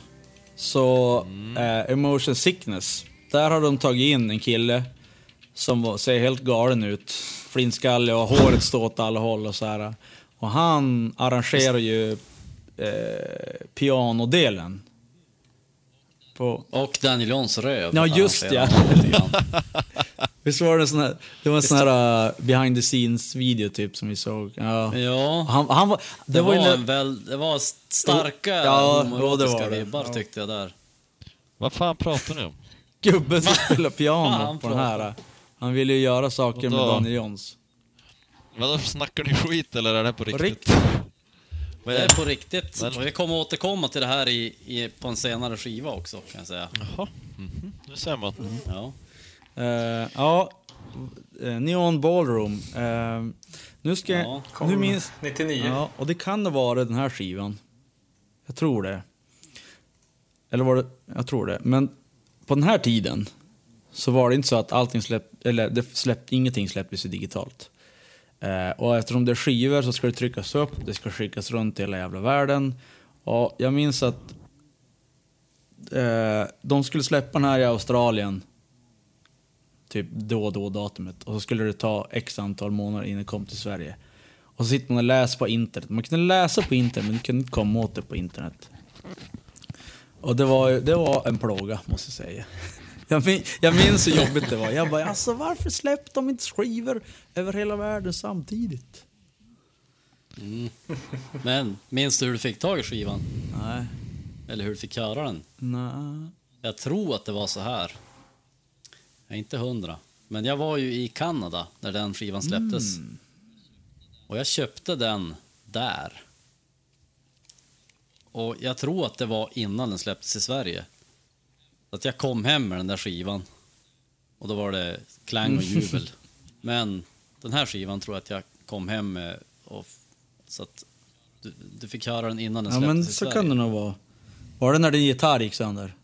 [SPEAKER 2] så,
[SPEAKER 1] Mm.
[SPEAKER 2] eh, Emotion Sickness, där har de tagit in en kille som var, ser helt galen ut. Flintskallig och håret står åt alla håll och så här. Och han arrangerar ju eh, pianodelen. På,
[SPEAKER 3] Och Daniel Johns röv.
[SPEAKER 2] Ja, just ja. Visst var det en sån här, det var en sån här uh, behind the scenes video typ som vi såg. Ja.
[SPEAKER 3] Ja,
[SPEAKER 2] Han, han var, det,
[SPEAKER 3] det,
[SPEAKER 2] var
[SPEAKER 3] var,
[SPEAKER 2] ju
[SPEAKER 3] en väl, det var starka
[SPEAKER 2] Ja,
[SPEAKER 3] homoerotiska
[SPEAKER 2] det.
[SPEAKER 3] vibbar
[SPEAKER 2] Ja.
[SPEAKER 3] tyckte jag där.
[SPEAKER 1] Vad fan pratar ni om?
[SPEAKER 2] gubben som spelar piano på den här. Han ville ju göra saker med? Daniel Johns.
[SPEAKER 1] Vadå, snackar ni skit eller är det på riktigt?
[SPEAKER 2] riktigt.
[SPEAKER 3] Det
[SPEAKER 1] det?
[SPEAKER 3] på riktigt.
[SPEAKER 1] Men-
[SPEAKER 3] Och vi kommer återkomma till det här i, i, på en senare skiva också kan jag säga.
[SPEAKER 1] Jaha, mhm. nu ser man.
[SPEAKER 3] Ja.
[SPEAKER 2] Eh, ja, eh, Neon Ballroom. Eh, nu ska jag...
[SPEAKER 3] Ja,
[SPEAKER 4] Kom
[SPEAKER 2] nu minns...
[SPEAKER 4] 99.
[SPEAKER 2] Ja, och det kan ha varit den här skivan. Jag tror det. Eller var det... Jag tror det. Men på den här tiden så var det inte så att allting släpp, eller det släpp, ingenting släpptes digitalt. Eh, och eftersom det är skivor så ska det tryckas upp, det ska skickas runt i hela jävla världen. Och jag minns att eh, de skulle släppa den här i Australien typ då och då datumet. Och så skulle det ta x antal månader innan det kom till Sverige. Och så sitter man och läser på internet. Man kunde läsa på internet men man kunde inte komma åt det på internet. Och det var, ju- det var en plåga måste jag säga. Jag, min, jag minns hur jobbigt det var. Jag bara, alltså varför släppte de inte skivor över hela världen samtidigt?
[SPEAKER 3] Men minns du hur du fick tag i skivan?
[SPEAKER 2] Nej,
[SPEAKER 3] Eller hur du fick höra den?
[SPEAKER 2] nej.
[SPEAKER 3] Jag tror att det var så här. Jag är inte hundra. Men jag var ju i Kanada när den skivan släpptes. Och jag köpte den där. Och jag tror att det var innan den släpptes i Sverige. Så att jag kom hem med den där skivan. Och då var det klang och jubel. Men den här skivan tror jag att jag kom hem med. Och, så att du, du fick höra den innan den
[SPEAKER 2] Ja
[SPEAKER 3] släpptes
[SPEAKER 2] men
[SPEAKER 3] i
[SPEAKER 2] så
[SPEAKER 3] Sverige.
[SPEAKER 2] kan det nog vara. Var det när din gitarr gick sönder?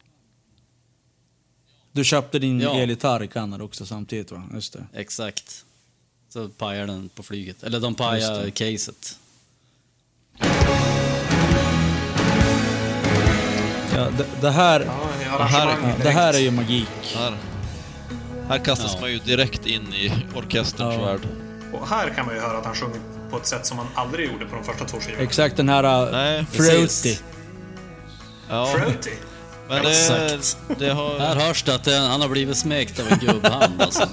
[SPEAKER 2] Du köpte din
[SPEAKER 3] Ja.
[SPEAKER 2] elgitarr i Kanada också samtidigt va? Just det.
[SPEAKER 3] Exakt. Så pajar den på flyget. Eller de
[SPEAKER 2] Just
[SPEAKER 3] caset.
[SPEAKER 2] Ja, det, det här...
[SPEAKER 4] I
[SPEAKER 1] här-
[SPEAKER 2] det här är ju magik.
[SPEAKER 1] Här, här kastas
[SPEAKER 3] Ja.
[SPEAKER 1] man ju direkt in i orkesterns
[SPEAKER 2] Ja.
[SPEAKER 1] värld.
[SPEAKER 4] Och här kan man ju höra att han sjunger på ett sätt som han aldrig gjorde på de första två skivorna.
[SPEAKER 2] Exakt den här...
[SPEAKER 1] Nej,
[SPEAKER 2] uh,
[SPEAKER 3] precis.
[SPEAKER 2] fruity.
[SPEAKER 1] Ja,
[SPEAKER 4] Fruity.
[SPEAKER 1] men det,
[SPEAKER 3] Exakt.
[SPEAKER 1] det har...
[SPEAKER 3] Här hörs det att det, han har blivit smekt av en gubbhand. Alltså.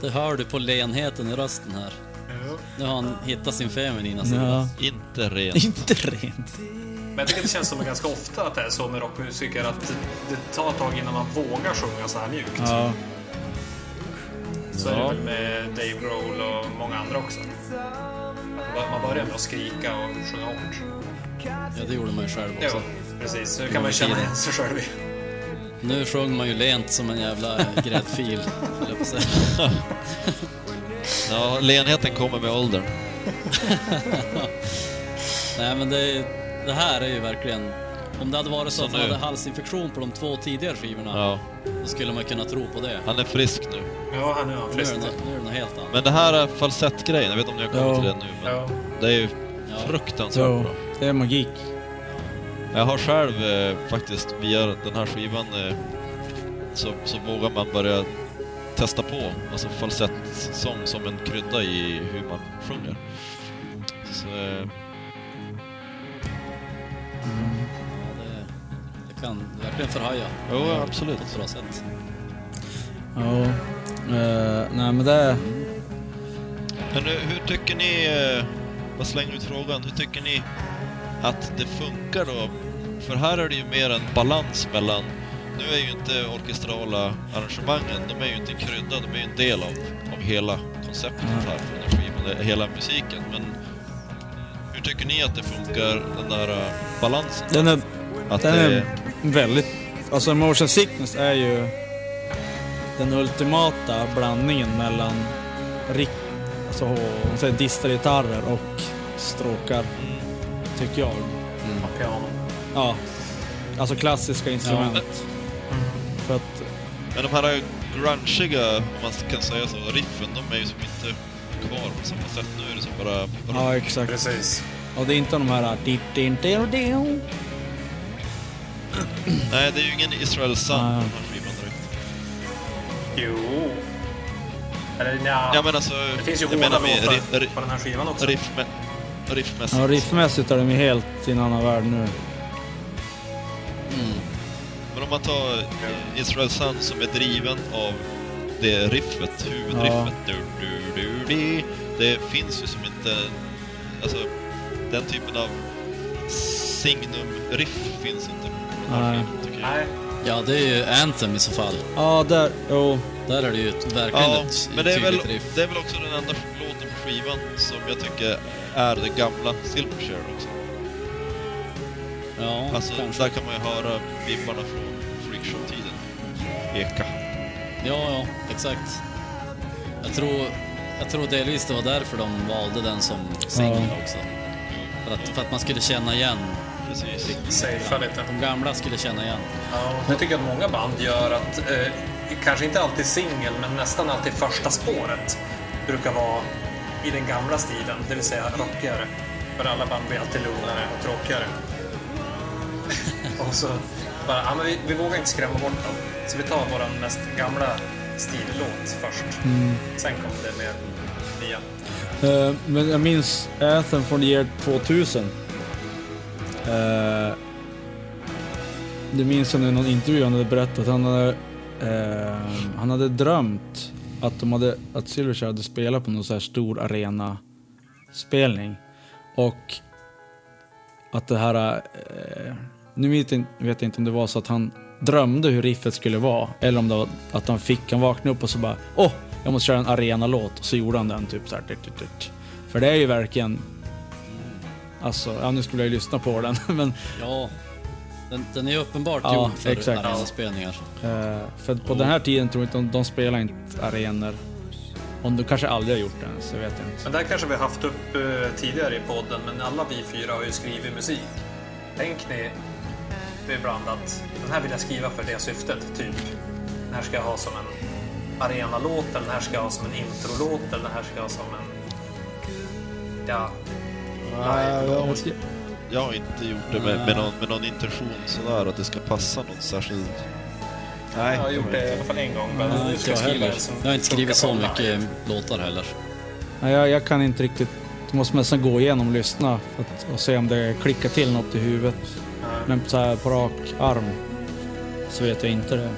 [SPEAKER 3] Det hör du på lenheten i rösten här.
[SPEAKER 4] Ja.
[SPEAKER 3] Nu har han hittat sin feminina sida.
[SPEAKER 2] Ja.
[SPEAKER 1] Inte rent.
[SPEAKER 2] Inte rent.
[SPEAKER 4] Men jag tycker det känns som ganska ofta att det är så med rockmusiker att det, det tar ett tag innan man vågar sjunga så här mjukt.
[SPEAKER 2] Ja.
[SPEAKER 4] Så är det
[SPEAKER 1] Ja.
[SPEAKER 4] väl med Dave Grohl och många andra också. Man börjar med att skrika och sjunga hårt.
[SPEAKER 3] Ja, det gjorde man ju själv
[SPEAKER 4] Ja,
[SPEAKER 3] också.
[SPEAKER 4] precis. Så det kan man ju känna igen sig själv i.
[SPEAKER 3] Nu sjöng man ju lent som en jävla gräddfil.
[SPEAKER 1] Ja, lenheten kommer med åldern.
[SPEAKER 3] Nej, men det, det här är ju verkligen... Om det hade varit så,
[SPEAKER 1] Så
[SPEAKER 3] att han
[SPEAKER 1] nu-
[SPEAKER 3] hade halsinfektion på de två tidigare skivorna,
[SPEAKER 1] Ja,
[SPEAKER 3] då skulle man kunna tro på det.
[SPEAKER 1] han är frisk nu.
[SPEAKER 4] Ja, han är han
[SPEAKER 3] Nu är
[SPEAKER 4] frisk.
[SPEAKER 3] det, nu är det något helt annat.
[SPEAKER 1] Men det här är falsettgrejen, jag vet inte om ni har kommit
[SPEAKER 2] Ja.
[SPEAKER 1] till det nu, men
[SPEAKER 4] Ja.
[SPEAKER 1] det är ju
[SPEAKER 3] Ja.
[SPEAKER 1] fruktansvärt
[SPEAKER 2] Så,
[SPEAKER 1] bra.
[SPEAKER 2] det är magik.
[SPEAKER 1] Jag har själv eh, faktiskt via den här skivan eh, så, så vågar man börja testa på alltså falsettsång som en krydda i hur man sjunger. Så, eh,
[SPEAKER 3] kan verkligen förhöja
[SPEAKER 1] jo,
[SPEAKER 3] på
[SPEAKER 1] absolut.
[SPEAKER 3] ett bra sätt.
[SPEAKER 2] Ja. Eh, nej men det...
[SPEAKER 1] Men nu, hur tycker ni, eh, vad slänger ut frågan, hur tycker ni att det funkar då? För här är det ju mer en balans mellan, nu är ju inte orkestrala arrangemangen, de är ju inte krydda, de är ju en del av, av hela konceptet här den här skivan, hela musiken. Men hur tycker ni att det funkar, den där eh, balansen?
[SPEAKER 2] Den är,
[SPEAKER 1] Att
[SPEAKER 2] den
[SPEAKER 1] det,
[SPEAKER 2] är väldigt... Alltså motion sickness är ju den ultimata blandningen mellan rik, alltså, man säger distade gitarrer och stråkar, tycker jag.
[SPEAKER 4] Och piano.
[SPEAKER 2] Ja, alltså klassiska instrument. För att,
[SPEAKER 1] men de här grungiga, om man kan säga så, riffen, de är ju som inte kvar på samma sätt. Nu är det som bara
[SPEAKER 2] ja exakt.
[SPEAKER 4] Precis.
[SPEAKER 2] Och det är inte de här...
[SPEAKER 1] Nej, det är ju ingen Israel Sun den här skivan direkt.
[SPEAKER 4] Jo. Eller nja.
[SPEAKER 1] Ja men alltså,
[SPEAKER 4] det finns ju
[SPEAKER 1] jag
[SPEAKER 4] hårda
[SPEAKER 1] menar med
[SPEAKER 4] låtar
[SPEAKER 1] ri- ri-
[SPEAKER 4] på den här skivan också.
[SPEAKER 1] riff, riffmässigt.
[SPEAKER 2] Ja, riffmässigt är de ju helt i en annan värld nu.
[SPEAKER 1] Men om man tar Israel Sun som är driven av det riffet, huvudriffet. Du, du, du, di, det finns ju som inte... Alltså, den typen av signum-riff finns inte
[SPEAKER 2] Nej.
[SPEAKER 3] Ja, det är ju Anthem i så fall.
[SPEAKER 2] Ja, där, jo.
[SPEAKER 3] Där är det ju verkligen
[SPEAKER 1] Ja,
[SPEAKER 3] ett
[SPEAKER 1] men det är, väl,
[SPEAKER 3] riff.
[SPEAKER 1] det är väl också den enda låten på skivan som jag tycker är det gamla Silverchair också.
[SPEAKER 3] Ja,
[SPEAKER 1] Alltså,
[SPEAKER 3] kanske.
[SPEAKER 1] där kan man ju höra vibbarna från Freakshow-tiden. Eka.
[SPEAKER 3] Ja, ja, exakt. Jag tror, jag tror delvis det var därför de valde den som singel
[SPEAKER 2] Ja.
[SPEAKER 3] också. För att, för att man skulle känna igen,
[SPEAKER 1] Precis.
[SPEAKER 4] safea lite.
[SPEAKER 3] de gamla skulle känna igen.
[SPEAKER 4] Ja, jag tycker att många band gör att, eh, kanske inte alltid singel, men nästan alltid första spåret brukar vara i den gamla stilen, det vill säga rockigare. För alla band blir alltid lugnare och tråkigare. och så bara, ja men vi, vi vågar inte skrämma bort dem. Så vi tar vår mest gamla stillåt först. Sen kommer det med nya.
[SPEAKER 2] Eh, men jag minns Anthem från year 2000. Eh, det minns jag i någon intervju han hade berättat att han hade, eh, han hade drömt att, de hade, att Silverchair hade spelat på någon så här stor arena-spelning. Och att det här... Eh, nu vet jag, vet jag inte om det var så att han drömde hur riffet skulle vara. Eller om det var att han fick, han vaknade upp och så bara Åh, jag måste köra en arenalåt. Och så gjorde han den typ så här. Typ, typ, typ. För det är ju verkligen... Alltså, ja nu skulle jag ju lyssna på den. Men
[SPEAKER 3] Ja, den, den är ju uppenbart
[SPEAKER 2] Ja,
[SPEAKER 3] gjord för
[SPEAKER 2] exakt.
[SPEAKER 3] arenaspelningar.
[SPEAKER 2] eh, för på den här tiden tror jag inte de, de spelar inte arenor. Om de kanske aldrig har gjort det jag vet inte.
[SPEAKER 4] Men det här kanske vi har haft upp eh, tidigare i podden, men alla vi fyra har ju skrivit musik. Tänk ni ibland att den här vill jag skriva för det syftet, typ. Den här ska jag ha som en arenalåt, eller den här ska jag ha som en introlåt, eller den här ska jag ha som en... Ja, live-låt.
[SPEAKER 1] Jag har inte gjort det med, med, någon, med någon intention sådär att det ska passa något särskilt. Nej,
[SPEAKER 4] Jag har gjort det i alla fall en gång. Men
[SPEAKER 3] Nej, inte
[SPEAKER 4] ska
[SPEAKER 3] jag
[SPEAKER 4] jag skriva
[SPEAKER 3] heller. Jag har inte skrivit så mycket låtar heller.
[SPEAKER 2] Nej, jag, jag kan inte riktigt... Jag måste nästan gå igenom och lyssna för att, och se om det klickar till något i huvudet. Men så här på rak arm så vet jag inte det.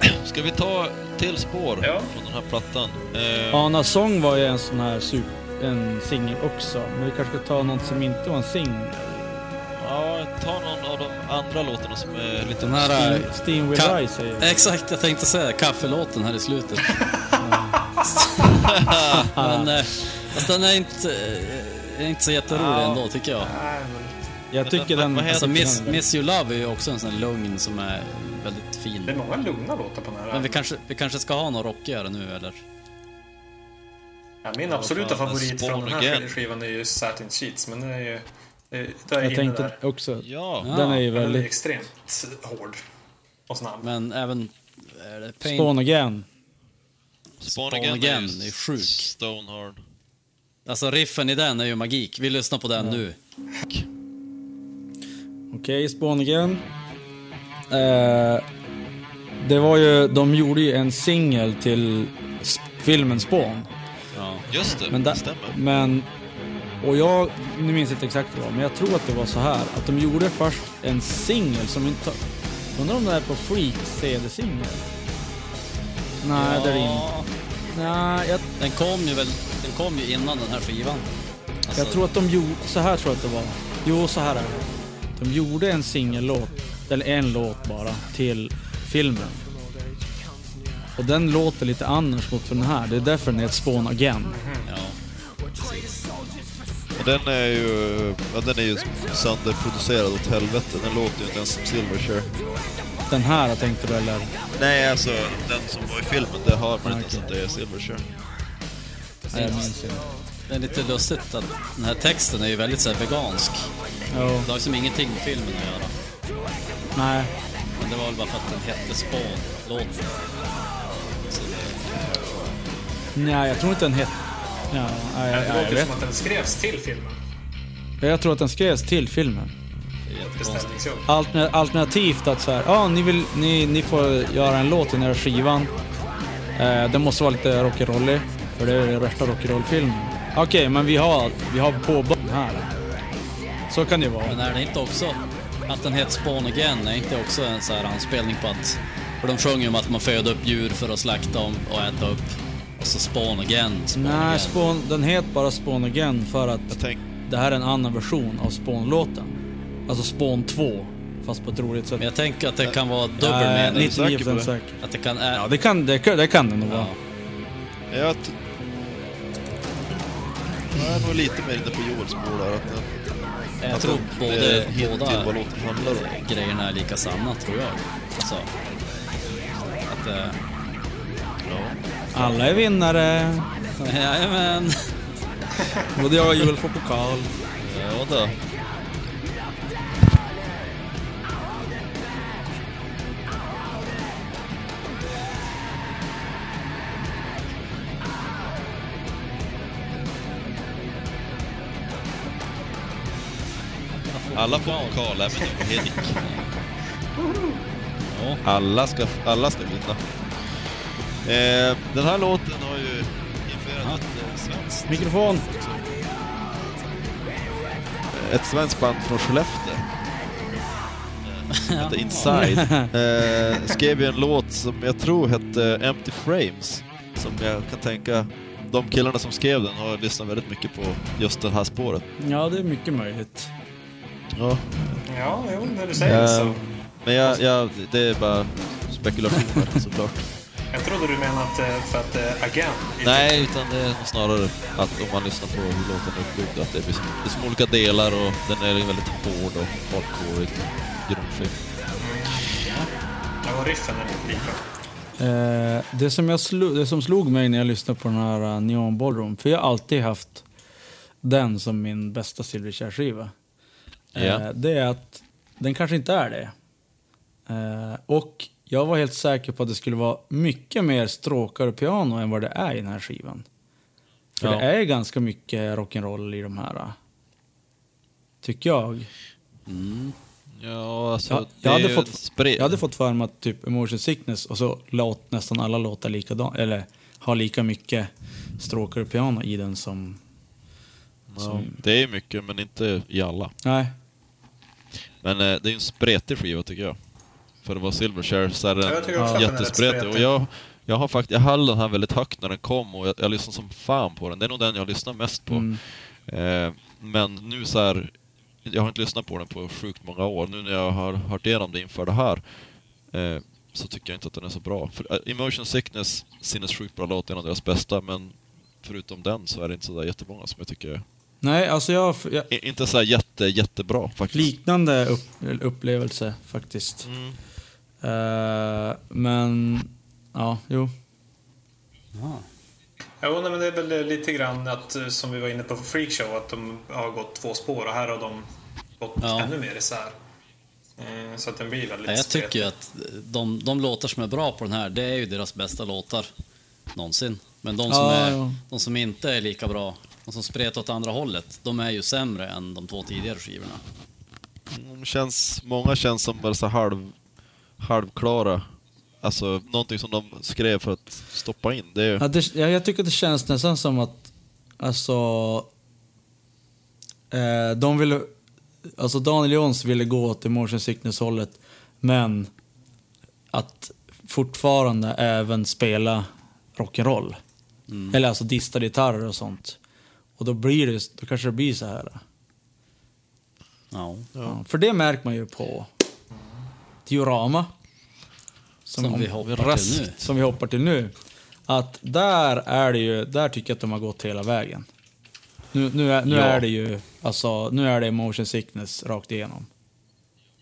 [SPEAKER 1] Ska vi ta till spår
[SPEAKER 4] Ja.
[SPEAKER 1] från den här plattan? Eh,
[SPEAKER 2] Anna Song var ju en sån här super, en singel också. Men vi kanske ska ta något som inte var en singel.
[SPEAKER 1] Ja, ta någon av de andra låtarna som är lite...
[SPEAKER 3] Den här...
[SPEAKER 2] Steam, Steam Will
[SPEAKER 3] Ka-
[SPEAKER 2] Rise säger jag.
[SPEAKER 3] Exakt, jag tänkte säga kaffelåten här i slutet. Men eh, fast den är inte, eh, är inte så jätterolig
[SPEAKER 4] Ja.
[SPEAKER 3] ändå tycker jag.
[SPEAKER 2] Jag tycker den...
[SPEAKER 3] Alltså Miss, Miss You Love är ju också en sån här lugn som är väldigt
[SPEAKER 4] det är
[SPEAKER 3] fin.
[SPEAKER 4] många lugna låtar på den här.
[SPEAKER 3] Men vi kanske, vi kanske ska ha något rockigare nu eller?
[SPEAKER 4] Ja, min absoluta favorit från den
[SPEAKER 1] Again.
[SPEAKER 4] här skivan är ju Satin Sheets, men det är ju... Det, det är
[SPEAKER 2] Jag tänkte
[SPEAKER 4] där.
[SPEAKER 2] också...
[SPEAKER 1] Ja,
[SPEAKER 3] Ja.
[SPEAKER 2] Den är ju
[SPEAKER 4] Den är
[SPEAKER 2] väldigt...
[SPEAKER 4] extremt hård och snabb.
[SPEAKER 3] Men även... Är det Pain?
[SPEAKER 2] Spawn Again.
[SPEAKER 1] Spawn
[SPEAKER 3] Spawn
[SPEAKER 1] Again,
[SPEAKER 3] Again
[SPEAKER 1] är
[SPEAKER 3] är sjuk.
[SPEAKER 1] Stonehard.
[SPEAKER 3] Alltså riffen i den är ju magik. Vi lyssnar på den nu.
[SPEAKER 2] Okej, Spawn Again. Eh, det var ju... De gjorde ju en singel till filmen Spawn.
[SPEAKER 3] Ja.
[SPEAKER 1] Just det,
[SPEAKER 2] Men,
[SPEAKER 1] det stämmer.
[SPEAKER 2] men och jag, nu minns inte exakt vad men jag tror att det var så här att de gjorde först en singel som inte... Undrar om det är på Freak CD-singel? Nej, det är det inte. Nej, jag,
[SPEAKER 3] Den kom ju väl... Den kom ju innan den här skivan. Alltså,
[SPEAKER 2] jag tror att de gjorde... Så här tror jag att det var. Jo, så här är det. De gjorde en singellåt, eller en låt bara, till filmen. Och den låter lite annars mot den här. Det är därför den heter Spawn Again.
[SPEAKER 3] Ja.
[SPEAKER 1] Och den är ju, ja, den är ju sönderproducerad åt helvete. Den låter ju inte ens som Silverchair.
[SPEAKER 2] Den här tänkte du eller?
[SPEAKER 1] Nej, alltså den som var i filmen, det hör man inte ens att det är Silverchair.
[SPEAKER 2] Nej, jag minns inte.
[SPEAKER 3] Det är lite lustigt att den här texten är ju väldigt så här, vegansk.
[SPEAKER 2] Jo,
[SPEAKER 3] Det har liksom ingenting med filmen att göra.
[SPEAKER 2] nej.
[SPEAKER 3] Men det var väl bara för att den hette Spawn, låten. Det,
[SPEAKER 2] Nej, jag tror inte den hette... Ja, nej,
[SPEAKER 4] Det
[SPEAKER 2] jag, jag,
[SPEAKER 4] låter som att den skrevs till filmen.
[SPEAKER 2] Jag tror att den skrevs till filmen.
[SPEAKER 3] det.
[SPEAKER 2] Alterna- Alternativt att så här, ja, ni, vill, ni, ni får göra en låt i den här skivan. Eh, den måste vara lite rock'n'rollig, för det är den värsta rock'n'roll-filmen. Okej, men vi har, vi har påbörjat den här. Så kan det ju vara.
[SPEAKER 3] Men är det inte också att den heter Spawn Again? Är inte också en så här anspelning på att För de sjunger ju om att man föder upp djur för att slakta dem och äta upp. Och så spawn again, spawn
[SPEAKER 2] Nej,
[SPEAKER 3] again.
[SPEAKER 2] Spawn, den heter bara Spawn Again för att
[SPEAKER 1] tänk,
[SPEAKER 2] det här är en annan version av Spawn-låten. Alltså Spawn 2, fast på ett roligt sätt.
[SPEAKER 3] Men jag tänker att det kan vara dubbel
[SPEAKER 2] Jag är
[SPEAKER 3] mening.
[SPEAKER 2] 99%
[SPEAKER 1] säker
[SPEAKER 2] säker.
[SPEAKER 3] Att det kan... Äh,
[SPEAKER 2] Ja, det kan det, kan, det, kan det nog
[SPEAKER 3] ja.
[SPEAKER 2] vara.
[SPEAKER 1] jag, jag är nog lite mer inne på Joels spår där. Att, det-
[SPEAKER 3] Jag
[SPEAKER 1] att
[SPEAKER 3] tror
[SPEAKER 1] det
[SPEAKER 3] både,
[SPEAKER 1] är hint till
[SPEAKER 3] båda
[SPEAKER 1] vad låten handlar om.
[SPEAKER 3] grejerna är lika sanna, tror jag. Alltså, att... eh,
[SPEAKER 2] Alla är vinnare.
[SPEAKER 3] Jajamän.
[SPEAKER 2] Både jag och Joel får pokal.
[SPEAKER 1] Ja, då. Alla får pokal, även.
[SPEAKER 3] Ja.
[SPEAKER 1] Alla ska, alla ska vinna. Eh, den här låten har ju influerat ett eh, svenskt,
[SPEAKER 2] Mikrofon.
[SPEAKER 1] ett svenskt band från Skellefteå. Eh, Hette Inside. Eh, skrev ju en låt som jag tror hette Empty Frames. Som jag kan tänka, de killarna som skrev den har lyssnat väldigt mycket på just det här spåret.
[SPEAKER 2] Ja, det är mycket möjligt.
[SPEAKER 1] Ja.
[SPEAKER 4] Ja, jo, när du säger
[SPEAKER 1] Eh,
[SPEAKER 4] så.
[SPEAKER 1] men jag, jag, det är bara spekulationer såklart.
[SPEAKER 4] Jag trodde du menade att eh, för att eh, Again...
[SPEAKER 1] Nej, utan det är snarare att om man lyssnar på hur låten är uppbyggd, att det är som olika delar och den är väldigt hård och hardcore grundfilm.
[SPEAKER 4] Ja, och riffen är lite lika.
[SPEAKER 2] Eh, det, som jag slo, det som slog mig när jag lyssnade på den här uh, Neon Ballroom, för jag har alltid haft den som min bästa Silverchair-skiva. Eh, det är att den kanske inte är det. Eh, och jag var helt säker på att det skulle vara mycket mer stråkar och piano än vad det är i den här skivan. För
[SPEAKER 1] Ja.
[SPEAKER 2] det är ganska mycket rock'n'roll i de här. Tycker jag.
[SPEAKER 1] Ja, alltså,
[SPEAKER 2] Ja,
[SPEAKER 1] det
[SPEAKER 2] jag,
[SPEAKER 1] är
[SPEAKER 2] hade fått,
[SPEAKER 1] spred.
[SPEAKER 2] jag hade fått för mig att typ Emotion Sickness och så låt nästan alla låtar likadant, eller har lika mycket stråkar och piano i den som...
[SPEAKER 1] ja, det är mycket, men inte i alla.
[SPEAKER 2] Nej.
[SPEAKER 1] Men eh, det är en spretig skiva tycker jag. För att vara Silverchair så är
[SPEAKER 4] Ja, jag
[SPEAKER 1] den
[SPEAKER 4] rätt
[SPEAKER 1] jättespretig. Och jag, jag har faktiskt, jag höll den här väldigt högt när den kom och jag, jag lyssnade som fan på den. Det är nog den jag lyssnar mest på.
[SPEAKER 2] Mm.
[SPEAKER 1] Eh, men nu så här, jag har inte lyssnat på den på sjukt många år. Nu när jag har hört igenom det inför det här eh, så tycker jag inte att den är så bra. För, eh, Emotion Sickness, sinnessjukt bra låt, en av deras bästa, men förutom den så är det inte så där jättemånga som jag tycker är...
[SPEAKER 2] Nej, alltså jag, jag
[SPEAKER 1] i- Inte så här jätte, jättebra faktiskt.
[SPEAKER 2] liknande upp, upplevelse faktiskt.
[SPEAKER 1] Mm.
[SPEAKER 2] Eh, men, ja, jo.
[SPEAKER 3] Ja.
[SPEAKER 4] Jo, nej, men det är väl lite grann att, eh, som vi var inne på för Freakshow, att de har gått två spår och här har de gått
[SPEAKER 3] Ja.
[SPEAKER 4] ännu mer isär. Eh, Så att den blir väldigt
[SPEAKER 3] Ja, jag tycker
[SPEAKER 4] spretig.
[SPEAKER 3] ju att de, de låtar som är bra på den här, det är ju deras bästa låtar någonsin. Men de som,
[SPEAKER 2] Ja,
[SPEAKER 3] är,
[SPEAKER 2] ja.
[SPEAKER 3] de som inte är lika bra, de som spretar åt andra hållet, de är ju sämre än de två tidigare skivorna.
[SPEAKER 1] De känns, många känns som bara så halv, halvklara. Alltså någonting som de skrev för att stoppa in. Det är,
[SPEAKER 2] Ja, det, ja, jag tycker att det känns nästan som att, alltså, eh, de ville, alltså Daniel Jons ville gå åt emotion sickness-hållet, men att fortfarande även spela rock'n'roll. Eller alltså distade gitarrer och sånt. Och då blir det, då kanske det blir så här.
[SPEAKER 3] Ja.
[SPEAKER 2] Ja, för det märker man ju på Diorama.
[SPEAKER 3] Som, vi hoppar
[SPEAKER 1] raskt.
[SPEAKER 3] till nu.
[SPEAKER 2] som vi hoppar till nu. Att där är det ju, där tycker jag att de har gått hela vägen. Nu, nu, är, nu
[SPEAKER 1] Ja.
[SPEAKER 2] är det ju, alltså, nu är det motion sickness rakt igenom.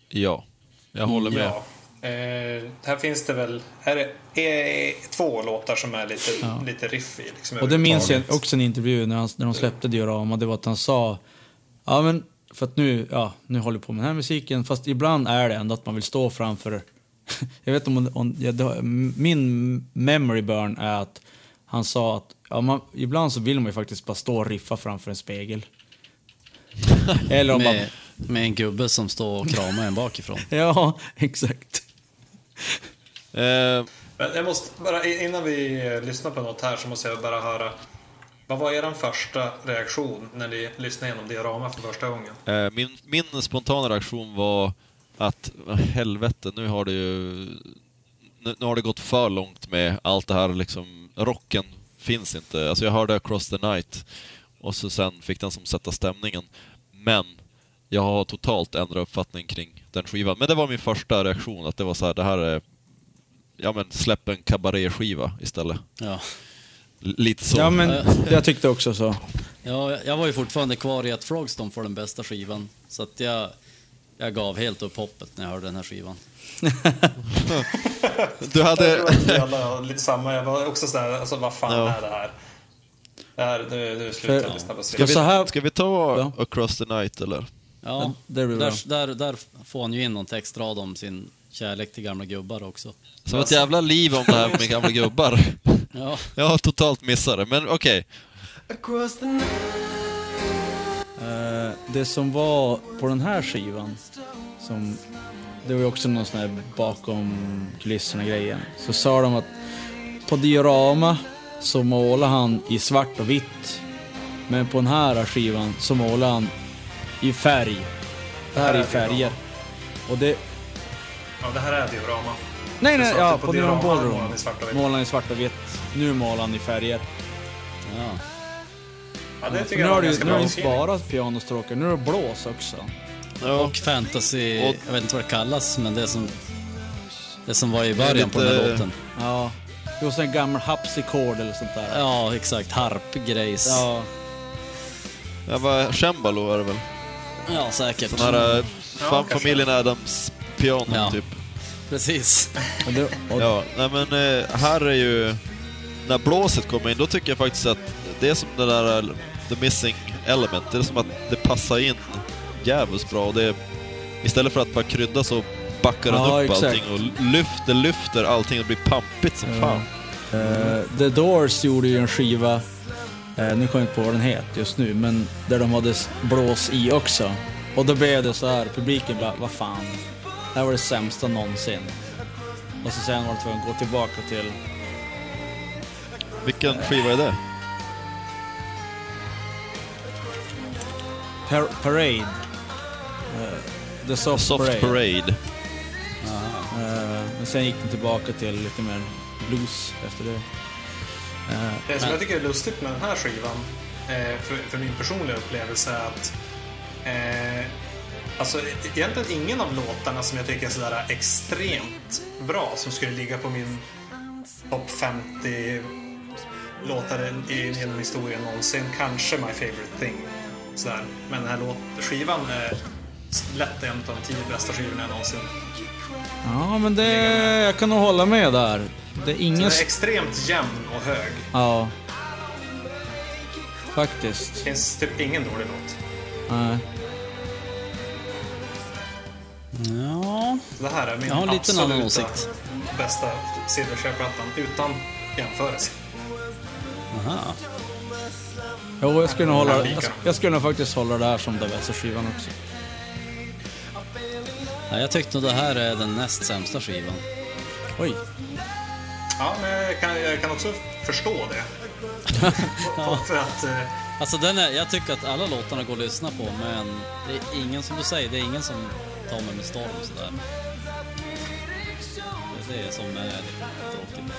[SPEAKER 1] ja, jag håller med.
[SPEAKER 4] Ja. Eh, här finns det väl är det, är två låtar som är lite, lite riff i. Liksom,
[SPEAKER 2] Och det minns jag också i en intervju när, han, när de släppte Diorama, det var att han sa, ja men, för att nu, ja, nu håller jag på med den här musiken, fast ibland är det ändå att man vill stå framför, jag vet om, om ja, det, min memory burn är att han sa att, ja, man, ibland så vill man ju faktiskt bara stå och riffa framför en spegel. Eller om man,
[SPEAKER 3] Med, med en gubbe som står och kramar en bakifrån.
[SPEAKER 2] ja, exakt.
[SPEAKER 1] Eh,
[SPEAKER 4] Men jag måste bara, innan vi lyssnar på något här så måste jag bara höra. Vad var er första reaktion när ni lyssnade igenom Diorama för första gången?
[SPEAKER 1] eh, min, min spontana reaktion var att "Vad helvete, nu har det ju nu, nu har det gått för långt med allt det här liksom, rocken finns inte. Alltså jag hörde Across the Night och så sen fick den som sätta stämningen. Men jag har totalt ändrat uppfattning kring den skivan. Men det var min första reaktion, att det var så här, det här är... Ja men släpp en kabaréskiva istället.
[SPEAKER 3] Ja.
[SPEAKER 1] Lite så.
[SPEAKER 2] Ja, men jag tyckte också så.
[SPEAKER 3] Ja, jag var ju fortfarande kvar i att Frogstomp var den bästa skivan. Så att jag, jag gav helt upp hoppet när jag hörde den här skivan.
[SPEAKER 1] Du
[SPEAKER 4] Jag
[SPEAKER 1] hade...
[SPEAKER 4] har lite samma. Jag var också sådär, alltså vad fan
[SPEAKER 1] Ja.
[SPEAKER 4] är det här? Det här nu, nu slutar jag lyssna på
[SPEAKER 1] Ska vi,
[SPEAKER 2] här-
[SPEAKER 1] ska vi ta
[SPEAKER 2] Ja.
[SPEAKER 1] Across the Night eller?
[SPEAKER 3] Ja, där, där, där får han ju in någon textrad om sin kärlek till gamla gubbar också.
[SPEAKER 1] Som ett jävla liv om det här med gamla gubbar.
[SPEAKER 3] Ja,
[SPEAKER 1] Jag har totalt missat det, men okej.
[SPEAKER 5] The night.
[SPEAKER 2] Eh, det som var på den här skivan, som, det var ju också någon sån här bakom kulisserna grejen. Så sa de att på diorama så målar han i svart och vitt. Men på den här skivan så målar han i färg. Det här är i färger. Och det...
[SPEAKER 4] Ja, det här är diorama.
[SPEAKER 2] Nej, nej, ja, på,
[SPEAKER 4] på
[SPEAKER 2] Diorama
[SPEAKER 4] diorama
[SPEAKER 2] Ballroom
[SPEAKER 4] målar han i svart och vitt.
[SPEAKER 2] Nu målar han i färger.
[SPEAKER 3] ja.
[SPEAKER 4] Ja, det tycker
[SPEAKER 2] nu
[SPEAKER 4] jag var
[SPEAKER 2] har du
[SPEAKER 4] ganska
[SPEAKER 2] nu har
[SPEAKER 4] bra
[SPEAKER 2] du inte
[SPEAKER 4] beskrivning.
[SPEAKER 2] bara pianostråkar, nu är det blås också.
[SPEAKER 1] Ja.
[SPEAKER 3] Och fantasy,
[SPEAKER 1] Och-
[SPEAKER 3] jag vet inte vad det kallas, men det som, det som var i början på den här
[SPEAKER 1] lite-
[SPEAKER 3] låten.
[SPEAKER 2] Ja. Det var här gammal hapsikord eller sånt där.
[SPEAKER 3] Ja, exakt. Harpgrejs.
[SPEAKER 2] Ja.
[SPEAKER 1] Jag var Cembalo var det väl?
[SPEAKER 3] ja säkert.
[SPEAKER 1] Sån här
[SPEAKER 4] Ja,
[SPEAKER 1] fan,
[SPEAKER 4] kanske.
[SPEAKER 1] familjen Adams piano
[SPEAKER 3] Ja.
[SPEAKER 1] typ.
[SPEAKER 3] Precis.
[SPEAKER 2] Och det, och,
[SPEAKER 1] Ja, nej men eh, här är ju... När blåset kommer in, då tycker jag faktiskt att det är som det där eh, the missing element. Det är som att det passar in jävligt bra. Och det, istället för att bara krydda så backar den
[SPEAKER 2] Ja,
[SPEAKER 1] upp
[SPEAKER 2] exakt.
[SPEAKER 1] allting och lyfter, lyfter allting och blir pampigt som
[SPEAKER 2] Ja.
[SPEAKER 1] fan.
[SPEAKER 2] eh, The Doors gjorde ju en skiva, eh, nu kommer jag inte på vad den heter just nu, men där de hade blås i också. Och då blev det så här, publiken bara, vad fan, det här var det sämsta någonsin. Och så sen var det tvungen att gå tillbaka till,
[SPEAKER 1] Vilken skiva är det?
[SPEAKER 2] par Parade. Eh, The Soft,
[SPEAKER 1] Soft
[SPEAKER 2] Parade.
[SPEAKER 1] Parade.
[SPEAKER 2] Eh, men sen gick den tillbaka till lite mer blues efter det. Eh,
[SPEAKER 4] Det som jag tycker är lustigt med den här skivan, för, för min personliga upplevelse, är att alltså, egentligen ingen av låtarna som jag tycker är sådär extremt bra, som skulle ligga på min topp 50 låtar i, genom historien någonsin. Kanske My Favorite Thing. Sådär. Men den här låt, skivan är lätt en av de tio bästa skivorna jag någonsin.
[SPEAKER 2] Ja, men det... Jag kan nog hålla med där. Det är
[SPEAKER 4] Den
[SPEAKER 2] ingen...
[SPEAKER 4] är extremt jämn och hög.
[SPEAKER 2] Ja. Faktiskt.
[SPEAKER 4] Det finns typ ingen dålig låt.
[SPEAKER 2] Nej.
[SPEAKER 3] Ja,
[SPEAKER 4] Det här är min absoluta bästa Silverchair-plattan utan jämförelse.
[SPEAKER 3] Aha.
[SPEAKER 2] Jo, jag skulle nog hålla... Jag, jag skulle nog faktiskt hålla det här som den bästa skivan också.
[SPEAKER 3] Ja, jag tyckte nog det här är den näst sämsta skivan.
[SPEAKER 2] Oj.
[SPEAKER 4] Ja, men jag kan, jag kan också förstå det. För att... Eh,
[SPEAKER 3] Alltså den är, jag tycker att alla låtarna går att lyssna på, men det är ingen, som du säger, det är ingen som tar mig med storm sådär. Det är det som är tråkigt.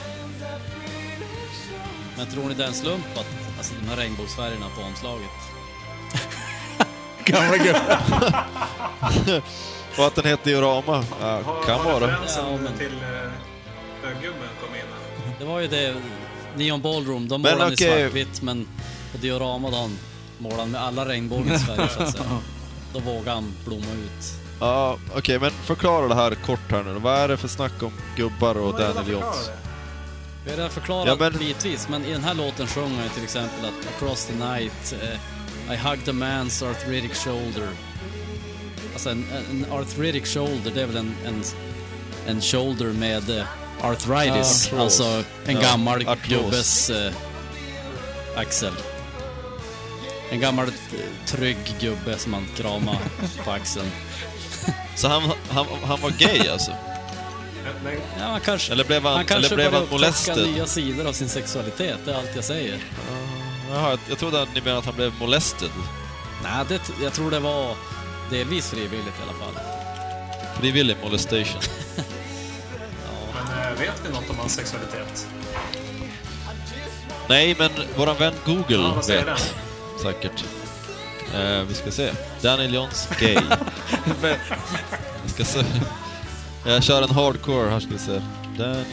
[SPEAKER 3] Men tror ni det är en slump att alltså, de här regnbågsfärgerna på omslaget?
[SPEAKER 2] Gamla gubben.
[SPEAKER 1] Och att den heter Diorama. Ja,
[SPEAKER 4] har,
[SPEAKER 1] kan
[SPEAKER 4] har
[SPEAKER 1] vara.
[SPEAKER 4] referensen
[SPEAKER 3] Ja, men-
[SPEAKER 4] till eh, ögubben kom in?
[SPEAKER 3] Det var ju det, Neon Ballroom, de
[SPEAKER 1] Men
[SPEAKER 3] målade i svartvitt, men på diorama då han målade med alla regnbågens färger så att säga. Då vågade han blomma ut.
[SPEAKER 1] Ja, okej, men förklara det här kort här nu. Vad är det för snack om gubbar och Daniel
[SPEAKER 4] det?
[SPEAKER 3] Vi har redan förklarat
[SPEAKER 1] Ja, men-
[SPEAKER 3] bitvis, men i den här låten sjunger han till exempel att Across the night, eh, I hugged a man's arthritic shoulder. Alltså en, en arthritic shoulder, det är väl en, en, en shoulder med eh, arthritis.
[SPEAKER 2] Artros.
[SPEAKER 3] alltså en
[SPEAKER 1] Ja,
[SPEAKER 3] gammal
[SPEAKER 1] artros.
[SPEAKER 3] gubbes eh, axel. En gammal eh, trygg gubbe som man kramar på axeln.
[SPEAKER 1] Så han, han, han var gay alltså?
[SPEAKER 4] Men-
[SPEAKER 3] Ja, han kanske,
[SPEAKER 1] Eller blev han,
[SPEAKER 3] han kanske
[SPEAKER 1] eller blev han
[SPEAKER 3] upptäcka
[SPEAKER 1] molested?
[SPEAKER 3] nya sidor av sin sexualitet, det är allt jag säger.
[SPEAKER 1] Jaha, jag- jag trodde att ni menade att han blev molested.
[SPEAKER 3] Nej, det, jag tror det var delvis frivilligt i alla fall.
[SPEAKER 1] Frivillig molestation.
[SPEAKER 4] Men Eh, vet vi något om hans sexualitet?
[SPEAKER 1] Nej, men våran vän Google
[SPEAKER 4] Ja,
[SPEAKER 1] vet säkert. Eh, vi ska se. Daniel Johns gay. vi ska se. Jag kör en hardcore här ska vi se. Daniel...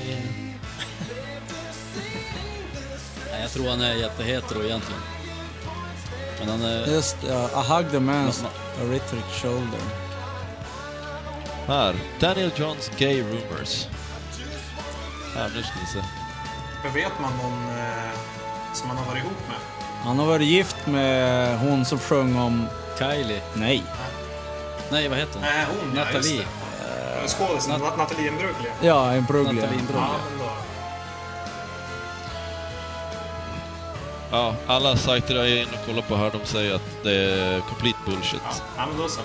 [SPEAKER 3] Nej, jag tror han är jättehetero egentligen. Men han är...
[SPEAKER 2] Just ja, I hug the man's erythric shoulder.
[SPEAKER 1] Här. Daniel Johns gay rumors. Här, nu ska vi se.
[SPEAKER 4] Men vet man någon eh, som han har varit ihop med?
[SPEAKER 2] Han har varit gift med hon som sjöng om...
[SPEAKER 3] Kylie.
[SPEAKER 2] Nej.
[SPEAKER 3] Nej, vad heter hon?
[SPEAKER 4] Nej, hon ja,
[SPEAKER 3] Nathalie.
[SPEAKER 4] det. Skådisen Nat Nathalie Imbruglia.
[SPEAKER 2] Ja, en Bruglia.
[SPEAKER 3] Nathalie Imbruglia.
[SPEAKER 4] Ja.
[SPEAKER 1] Ja, alla sajter jag är inne och kollar på här, de säger att det är complete bullshit.
[SPEAKER 4] Ja, ja, men då så.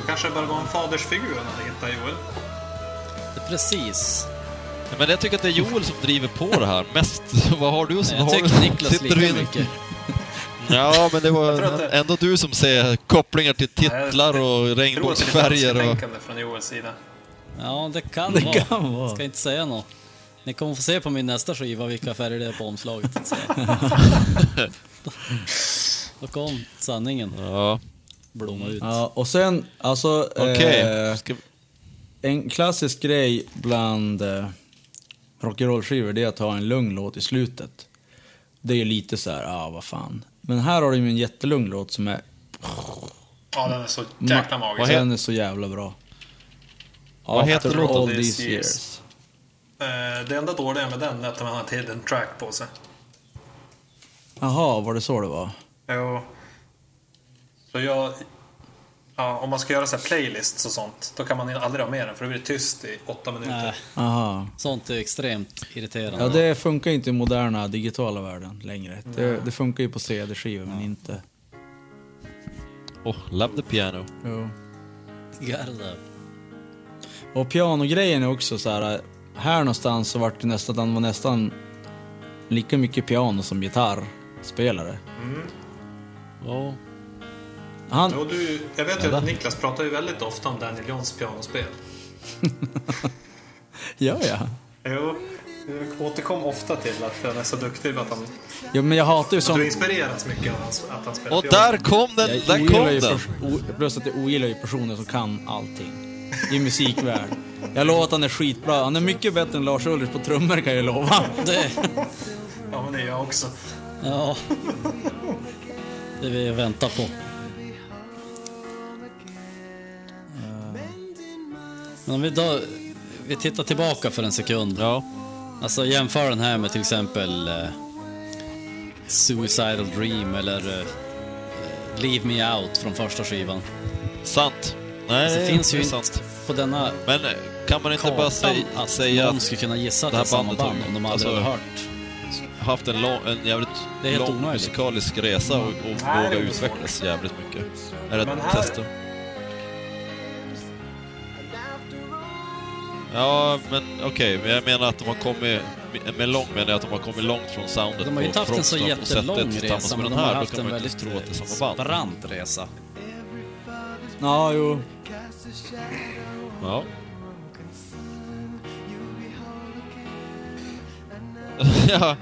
[SPEAKER 4] Då kanske det bara var en fadersfigur han hittat Joel.
[SPEAKER 3] Precis.
[SPEAKER 1] Men jag tycker att det är Joel som driver på det här mest. Vad har du som...
[SPEAKER 3] Jag
[SPEAKER 1] har
[SPEAKER 3] tycker Niklas
[SPEAKER 1] sitter
[SPEAKER 3] lika
[SPEAKER 1] in-
[SPEAKER 3] mycket.
[SPEAKER 1] Ja, men det
[SPEAKER 4] Jag
[SPEAKER 1] var
[SPEAKER 4] det-
[SPEAKER 1] ändå du som ser kopplingar till titlar och
[SPEAKER 4] Jag tror att det är
[SPEAKER 1] regnbågsfärger
[SPEAKER 4] önsketänkande från Joels sida.
[SPEAKER 3] Ja, det kan
[SPEAKER 2] Det
[SPEAKER 3] vara.
[SPEAKER 2] kan vara.
[SPEAKER 3] Ska inte säga något. Ni kommer få se på min nästa skiva vilka färger det är på omslaget. Då kom sanningen
[SPEAKER 1] Ja,
[SPEAKER 3] blomma ut.
[SPEAKER 2] Ja, och sen, alltså...
[SPEAKER 1] okej.
[SPEAKER 2] Eh,
[SPEAKER 1] Ska
[SPEAKER 2] en klassisk grej bland eh, rock'n'roll-skivor det är att ha en lugn låt i slutet. Det är ju lite så här, ja ah, vad fan. Men här har de ju en jättelugn låt som är...
[SPEAKER 4] Ja, den är så jäkla magisk.
[SPEAKER 2] Den är så jävla bra.
[SPEAKER 1] Vad heter låten?
[SPEAKER 2] all these
[SPEAKER 4] years.
[SPEAKER 2] years.
[SPEAKER 4] Eh, det enda dåliga med den är att man har ett hidden track på sig.
[SPEAKER 2] Jaha, var det så det var?
[SPEAKER 4] Jo. Så jag... Ja, om man ska göra så här playlists och sånt, då kan man aldrig ha med den för då blir det tyst i åtta minuter.
[SPEAKER 2] Aha.
[SPEAKER 3] sånt är extremt irriterande.
[SPEAKER 2] Ja, det funkar inte i moderna digitala världen längre. Det, det funkar ju på CD-skivor, men inte...
[SPEAKER 1] Oh, love the piano.
[SPEAKER 2] Jo.
[SPEAKER 3] Garda.
[SPEAKER 2] Och pianogrejen är också så här. Här någonstans så vart det nästan, den var nästan lika mycket piano som gitarrspelare.
[SPEAKER 3] Ja.
[SPEAKER 2] Han,
[SPEAKER 4] Jo, du, jag vet ju att Niklas pratar ju väldigt ofta om Daniel Johns pianospel.
[SPEAKER 2] ja, ja.
[SPEAKER 4] Jo, du återkom ofta till att han är så duktig att, han,
[SPEAKER 2] ja. men jag hatar ju
[SPEAKER 4] att
[SPEAKER 2] som...
[SPEAKER 4] du inspirerats mycket av hans, att han spelar
[SPEAKER 1] Och
[SPEAKER 4] piano.
[SPEAKER 1] där kom den!
[SPEAKER 2] Jag
[SPEAKER 1] Där kom
[SPEAKER 2] ju
[SPEAKER 1] den!
[SPEAKER 2] plus att jag ogillar ju personer som kan allting. I musikvärld. Jag lovar att han är skitbra. Han är mycket bättre än Lars Ulrich på trummor kan jag lova.
[SPEAKER 3] Det,
[SPEAKER 4] Ja, men det är jag också.
[SPEAKER 3] ja. Det vi väntar på. Men om vi då... Vi tittar tillbaka för en sekund.
[SPEAKER 1] Ja.
[SPEAKER 3] Alltså jämför den här med till exempel eh, Suicidal Dream eller eh, Leave Me Out från första skivan.
[SPEAKER 1] Sant. Nej,
[SPEAKER 3] Det finns ju inte
[SPEAKER 1] sant.
[SPEAKER 3] på denna
[SPEAKER 1] Men eh, kan man inte bara säga,
[SPEAKER 3] att
[SPEAKER 1] säga
[SPEAKER 3] någon
[SPEAKER 1] att
[SPEAKER 3] skulle kunna gissa att
[SPEAKER 1] det här
[SPEAKER 3] är samma
[SPEAKER 1] bandet har-
[SPEAKER 3] band om de aldrig
[SPEAKER 1] alltså-
[SPEAKER 3] har hört.
[SPEAKER 1] haft en, lång, en jävligt
[SPEAKER 3] Det är helt
[SPEAKER 1] lång
[SPEAKER 3] omöjligt.
[SPEAKER 1] musikalisk resa och, och
[SPEAKER 4] Nej,
[SPEAKER 1] våga utvecklas jävligt mycket. Är det ett
[SPEAKER 4] här-
[SPEAKER 1] test? Ja, men okej, men jag menar att de har kommit, med långt menar jag att de har kommit långt från soundet
[SPEAKER 3] De har ju
[SPEAKER 1] på
[SPEAKER 3] inte haft en så jättelång resa, men de har haft en väldigt
[SPEAKER 1] tro att det är samma band.
[SPEAKER 3] brant resa.
[SPEAKER 2] Ja, jo.
[SPEAKER 1] Ja. ja,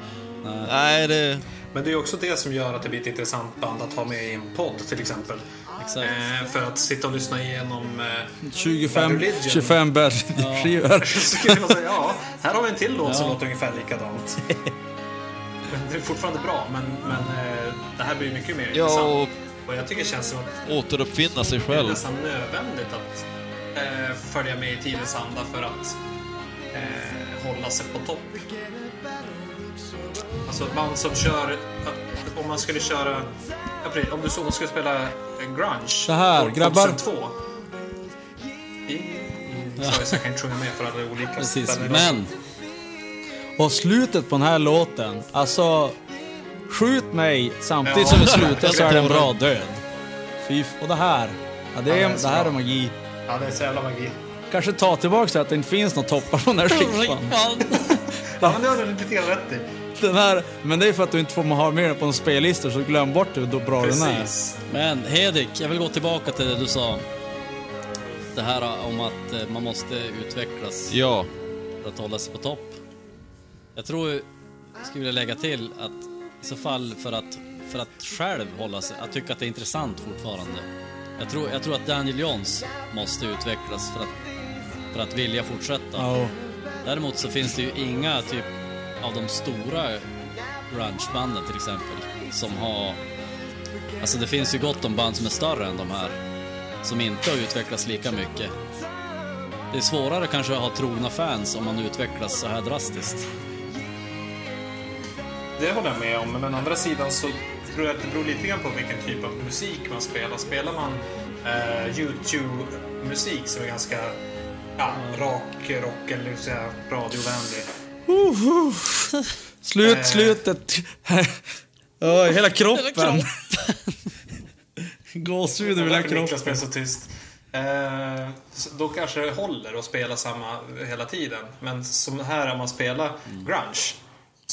[SPEAKER 1] nej det...
[SPEAKER 4] Men det är också det som gör att det blir ett intressant band att ha med i en podd till exempel.
[SPEAKER 3] Exakt.
[SPEAKER 4] Eh, för att sitta och lyssna igenom... Eh,
[SPEAKER 2] 25,
[SPEAKER 4] Bad Religion.
[SPEAKER 2] 25 bad skivor.
[SPEAKER 4] så skulle jag säga, ja, här har vi en till låt som
[SPEAKER 3] Ja.
[SPEAKER 4] låter ungefär likadant. Det är fortfarande bra, men, men eh, det här blir mycket mer
[SPEAKER 1] Ja,
[SPEAKER 4] intressant.
[SPEAKER 1] Och
[SPEAKER 4] jag tycker det känns som att
[SPEAKER 1] återuppfinna sig
[SPEAKER 4] det är
[SPEAKER 1] själv.
[SPEAKER 4] nästan nödvändigt att eh, följa med i tidens anda för att eh, hålla sig på topp. Alltså ett band som kör, om man skulle köra, om du så skulle spela eh, grunge.
[SPEAKER 2] Så här,
[SPEAKER 4] år
[SPEAKER 2] grabbar.
[SPEAKER 4] 2002. I, sorry, så jag kan inte sjunga med för alla olika
[SPEAKER 3] Precis. Men
[SPEAKER 2] Och slutet på den här låten, alltså... Skjut mig samtidigt
[SPEAKER 4] Ja.
[SPEAKER 2] som vi slutar så är det en bra död. Fy Och det här, ja, det,
[SPEAKER 4] Ja,
[SPEAKER 2] är,
[SPEAKER 4] det är så
[SPEAKER 2] det här
[SPEAKER 4] bra.
[SPEAKER 2] är magi.
[SPEAKER 4] Ja, det är så jävla magi.
[SPEAKER 2] Kanske ta tillbaka det att det inte finns några toppar på den här skivan.
[SPEAKER 4] Ja, men det har du lite grann rätt i.
[SPEAKER 2] Den här, men det är för att du inte får ha med den på en spellista så glöm bort hur då bra den är.
[SPEAKER 4] Precis.
[SPEAKER 3] Men Hedik, jag vill gå tillbaka till det du sa. Det här om att eh, man måste utvecklas.
[SPEAKER 1] Ja,
[SPEAKER 3] för att hålla sig på topp. Jag tror, jag skulle vilja lägga till att i så fall för att, för att själv hålla sig, att tycka att det är intressant fortfarande. Jag tror, jag tror att Daniel Johns måste utvecklas för att, för att vilja fortsätta.
[SPEAKER 2] Ja,
[SPEAKER 3] Däremot så finns det ju inga typ av de stora grungebanden till exempel som har... Alltså det finns ju gott om band som är större än de här. Som inte har utvecklats lika mycket. Det är svårare kanske att ha trogna fans om man utvecklas så här drastiskt.
[SPEAKER 4] Det håller jag med om, men å andra sidan så tror jag att det beror lite grann på vilken typ av musik man spelar. Spelar man eh, YouTube-musik som är ganska ja, rak rock eller hur säga, radiovänlig.
[SPEAKER 2] Slut,
[SPEAKER 4] Eh.
[SPEAKER 2] slutet. Ja, hela kroppen.
[SPEAKER 3] kroppen.
[SPEAKER 2] Gåshud över hela
[SPEAKER 4] därför Niklas
[SPEAKER 2] kroppen.
[SPEAKER 4] blev så tyst. Eh, då kanske det håller att spela samma hela tiden. Men som här om man spelar grunge,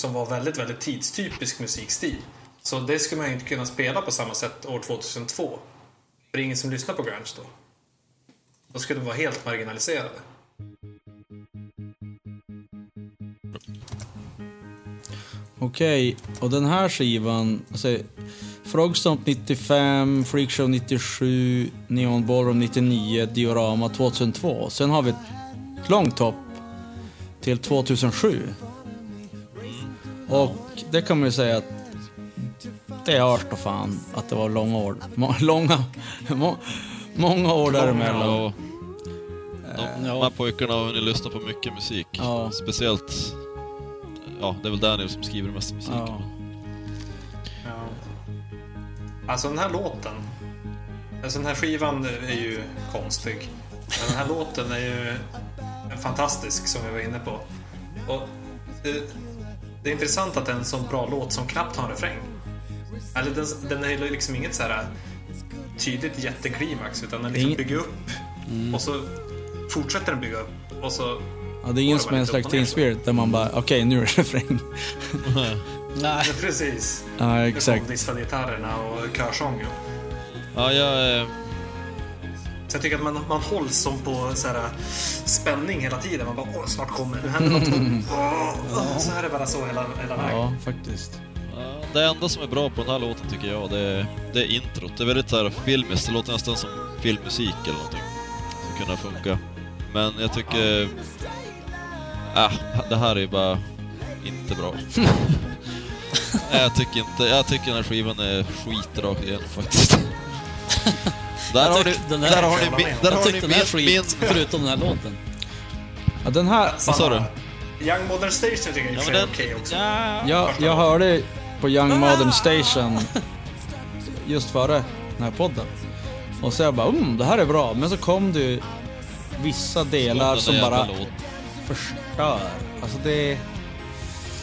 [SPEAKER 4] som var väldigt, väldigt tidstypisk musikstil. Så det skulle man ju inte kunna spela på samma sätt år 2002. För det är ingen som lyssnar på grunge då. Då skulle de vara helt marginaliserade.
[SPEAKER 2] Okej, och den här skivan, alltså, Frogstomp 95, Freakshow 97, Neon Ballroom 99, Diorama 2002. Sen har vi ett långt hopp till 2007. Och det kan man ju säga att det hörs då fan att det var långa år. Må, långa, må, många år däremellan.
[SPEAKER 1] Ja. De, de här pojkarna har hunnit lyssna på mycket musik.
[SPEAKER 2] Ja.
[SPEAKER 1] Speciellt... Ja, det är väl Daniel som skriver mest musik.
[SPEAKER 2] Ja.
[SPEAKER 4] Ja. Alltså den här låten. Alltså den här skivan är ju konstig. Men den här låten är ju fantastisk som vi var inne på. Och det, det är intressant att en så bra låt som knappt har en refräng. Eller den, den är liksom inget så här tydligt jätteklimax utan den liksom
[SPEAKER 2] Ingen-
[SPEAKER 4] bygger upp och så fortsätter den bygga upp och så
[SPEAKER 2] Ja, det är ingen som är en slags Teen
[SPEAKER 4] ner?
[SPEAKER 2] Spirit där man bara, okej nu är det refräng.
[SPEAKER 3] Nej.
[SPEAKER 4] Ja, precis.
[SPEAKER 2] Ja, exakt.
[SPEAKER 4] kom distade gitarrerna och körsången.
[SPEAKER 1] Ja, jag...
[SPEAKER 4] Så jag tycker att man, man hålls som på så här, spänning hela tiden. Man bara åh, snart kommer det. Nu händer något. Åh, åh. Så är det bara så hela, hela vägen.
[SPEAKER 2] Ja, faktiskt.
[SPEAKER 1] Ja, Det enda som är bra på den här låten tycker jag, det är, det är introt. Det är väldigt så här filmiskt, det låter nästan som filmmusik eller någonting. Som kunna funka. Men jag tycker... Ah, det här är ju bara inte bra. Nej, jag tycker inte... Jag tycker den här skivan är skit rakt igen faktiskt. Där har
[SPEAKER 3] tyckte den här-
[SPEAKER 1] där har
[SPEAKER 4] med.
[SPEAKER 1] där har
[SPEAKER 3] här
[SPEAKER 1] min, min,
[SPEAKER 3] förutom den här låten.
[SPEAKER 2] Ja, den här,
[SPEAKER 1] Vad sa du?
[SPEAKER 4] Young Modern Station tycker jag
[SPEAKER 1] Ja,
[SPEAKER 4] är okej också.
[SPEAKER 1] ja,
[SPEAKER 2] jag, jag hörde på Young Modern Station just före den här podden. Och så jag bara, mm, det här är bra. Men så kom det vissa delar som bara förstör. Alltså det...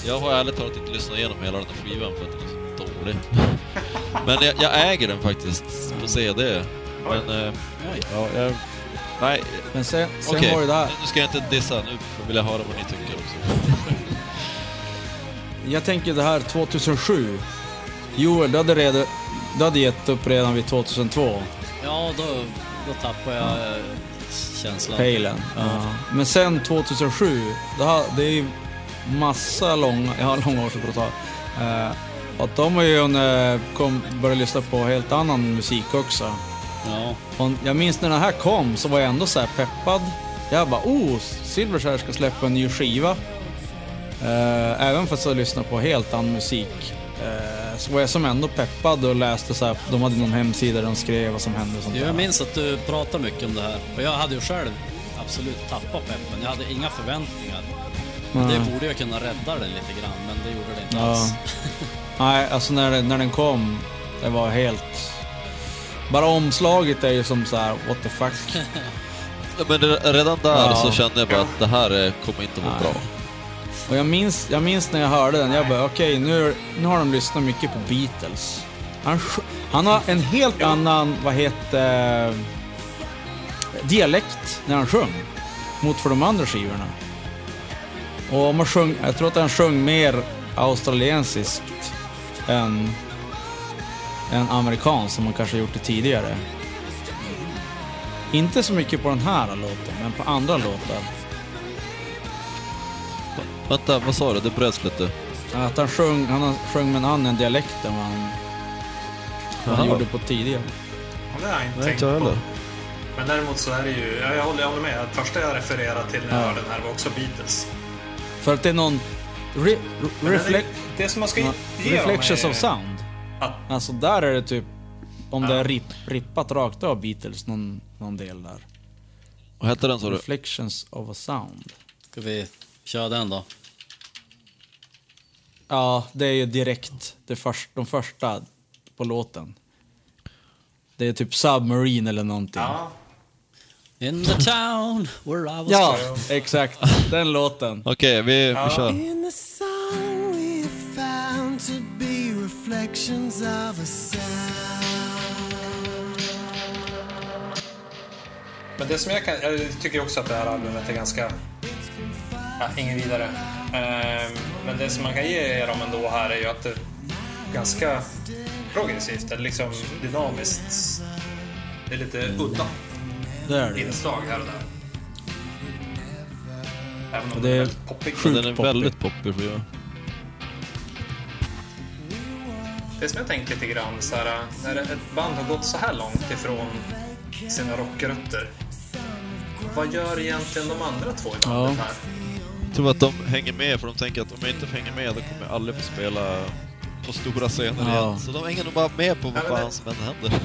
[SPEAKER 1] Jag har ärligt talat inte lyssnat igenom hela den här skivan för att den är så dålig. Men jag, jag äger den faktiskt på CD. Men... Eh, ja, jag, nej,
[SPEAKER 2] Men sen, sen
[SPEAKER 1] okej.
[SPEAKER 2] var det där.
[SPEAKER 1] Nu ska jag inte dissa, nu vill jag höra vad ni tycker också.
[SPEAKER 2] Jag tänker det här 2007. Joel, du hade, redan, du hade gett upp redan vid 2002.
[SPEAKER 3] Ja, då, då tappar jag eh, känslan.
[SPEAKER 2] Pejlen. Ja. Men sen 2007, det, har, det är ju massa långa, jag har långa år så bra tag. Eh, att de har ju eh, kom, börjat lyssna på helt annan musik också.
[SPEAKER 3] Ja.
[SPEAKER 2] Och jag minns när den här kom så var jag ändå så här peppad. Jag bara, oh, Silverchair ska släppa en ny skiva. Eh, även fast jag lyssnar på helt annan musik. Eh, så var jag som ändå peppad och läste så här, de hade någon hemsida där de skrev vad som hände och sånt
[SPEAKER 3] Jag
[SPEAKER 2] där.
[SPEAKER 3] minns att du pratade mycket om det här. Och jag hade ju själv absolut tappat peppen. Jag hade inga förväntningar.
[SPEAKER 2] Nej.
[SPEAKER 3] Det borde jag kunna rädda den lite grann, men det gjorde det inte
[SPEAKER 2] Ja.
[SPEAKER 3] alls.
[SPEAKER 2] Nej, alltså när, när den kom, det var helt... Bara omslaget är ju som så här, what the fuck.
[SPEAKER 1] Men redan där
[SPEAKER 2] Ja.
[SPEAKER 1] så kände jag bara att det här kommer inte vara bra.
[SPEAKER 2] Och jag minns, jag minns när jag hörde den, jag bara okej, nu, nu har de lyssnat mycket på Beatles. Han, han har en helt annan, vad heter dialekt när han sjöng. Mot för de andra skivorna. Och om man sjöng, jag tror att han sjöng mer australiensiskt än, än amerikanskt som man kanske gjort det tidigare. Inte så mycket på den här låten, men på andra låtar.
[SPEAKER 1] Vänta, vad sa du? Det bröts lite.
[SPEAKER 2] Att han sjöng, han sjöng med en annan dialekt än vad han, vad han
[SPEAKER 1] Jaha.
[SPEAKER 2] gjorde på tidigare.
[SPEAKER 4] Ja, Det har jag inte
[SPEAKER 1] Nej,
[SPEAKER 4] tänkt
[SPEAKER 1] inte jag
[SPEAKER 4] på.
[SPEAKER 1] heller.
[SPEAKER 4] Men däremot så är det ju, ja, jag håller, jag håller med. Att första jag refererade till när jag
[SPEAKER 2] Ja.
[SPEAKER 4] hörde den här var också Beatles.
[SPEAKER 2] För att det är någon... Re, re, reflect,
[SPEAKER 4] det, det som man ska ge
[SPEAKER 2] reflections
[SPEAKER 4] är
[SPEAKER 2] of sound. Alltså där är det typ... Om det är rip, rippat rakt av Beatles, någon, någon del där.
[SPEAKER 1] Vad hette den sa du?
[SPEAKER 2] Reflections of a sound.
[SPEAKER 3] Ska vi köra den då?
[SPEAKER 2] Ja, det är ju direkt det först, de första på låten. Det är typ Submarine eller någonting.
[SPEAKER 4] ja,
[SPEAKER 3] In the town where I was
[SPEAKER 2] Ja,
[SPEAKER 3] born.
[SPEAKER 2] exakt. Den låten.
[SPEAKER 1] Okej, vi, vi kör.
[SPEAKER 5] In the reflections of a sound.
[SPEAKER 4] Men det som jag kan, jag tycker också att det här albumet är ganska, ja, ingen vidare. Ehm, men det som man kan ge dem ändå här är ju att det är ganska progressivt, eller liksom dynamiskt. Det är lite udda
[SPEAKER 2] Det är det.
[SPEAKER 4] inslag här och där. Även om
[SPEAKER 2] Och
[SPEAKER 4] det är
[SPEAKER 2] är
[SPEAKER 4] väldigt poppig.
[SPEAKER 1] Den är väldigt poppig för jag.
[SPEAKER 4] Det som jag tänkt lite grann, så här, när ett band har gått så här långt ifrån sina rockrötter. Vad gör egentligen de andra två i bandet
[SPEAKER 2] Ja.
[SPEAKER 4] här?
[SPEAKER 1] Jag tror att de hänger med, för de tänker att om jag inte hänger med då kommer jag aldrig få spela på stora scener
[SPEAKER 2] Ja.
[SPEAKER 1] igen. Så de hänger nog bara med på vad
[SPEAKER 4] Ja,
[SPEAKER 1] fan som än händer.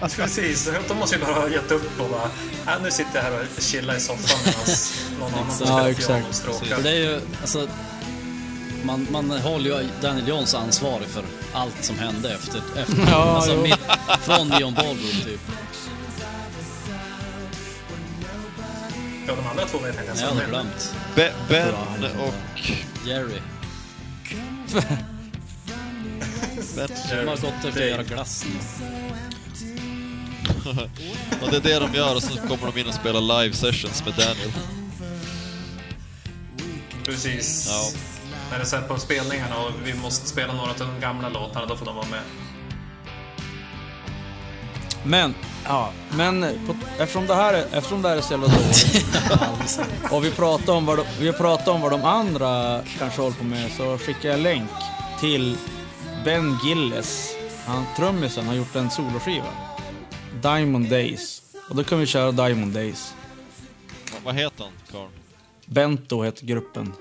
[SPEAKER 4] Precis, de måste ju bara ha gett upp och bara, äh, nu sitter jag här och chillar i soffan medan någon annan får
[SPEAKER 2] Ja, exakt.
[SPEAKER 4] piano och stråkar.
[SPEAKER 3] För det är ju, alltså, man, man håller ju Daniel Johns ansvarig för allt som hände efter, efter
[SPEAKER 2] Ja,
[SPEAKER 3] alltså
[SPEAKER 2] jo.
[SPEAKER 3] mitt, från Neon Ballroom typ.
[SPEAKER 4] Ja, de andra två vet jag inte
[SPEAKER 3] Jag
[SPEAKER 4] ens
[SPEAKER 3] hade
[SPEAKER 4] är.
[SPEAKER 3] glömt.
[SPEAKER 1] Be ben och...
[SPEAKER 3] Jerry. Har gått efter att göra glass nu.
[SPEAKER 1] Och det är det de gör och så kommer de in och spelar live sessions med Daniel.
[SPEAKER 4] Precis.
[SPEAKER 1] Ja.
[SPEAKER 4] När det är så här på spelningarna och vi måste spela några av de gamla låtarna, då får de vara med.
[SPEAKER 2] Men, ja, men på, eftersom, det här är, eftersom det här är så jävla dåligt och vi pratar, om vad de, vi pratar om vad de andra kanske håller på med så skickar jag länk till Ben Gilles. Han, trummisen har gjort en soloskiva. Diamond Days. Och då kan vi köra Diamond Days.
[SPEAKER 1] Vad heter han, Karl?
[SPEAKER 2] Bento heter gruppen.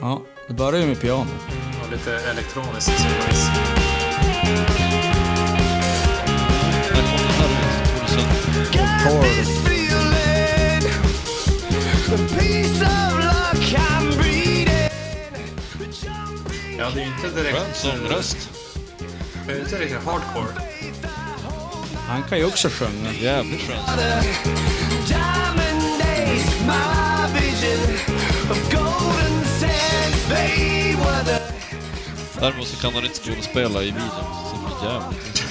[SPEAKER 2] Ja, det börjar ju med piano.
[SPEAKER 4] Och lite elektroniskt. symbolism.
[SPEAKER 1] När kom den här ut? 2000?
[SPEAKER 5] Got this feeling, the piece of luck I'm breathing.
[SPEAKER 4] Ja, det är ju inte
[SPEAKER 1] Skön
[SPEAKER 4] direkt...
[SPEAKER 1] sångröst.
[SPEAKER 4] Det är inte riktigt hardcore.
[SPEAKER 2] Han kan ju också sjunga.
[SPEAKER 1] Jävligt skön.
[SPEAKER 5] Diamond days, my vision of golden
[SPEAKER 1] Däremot så kan han inte skådespela i videon. Så det är jävligt.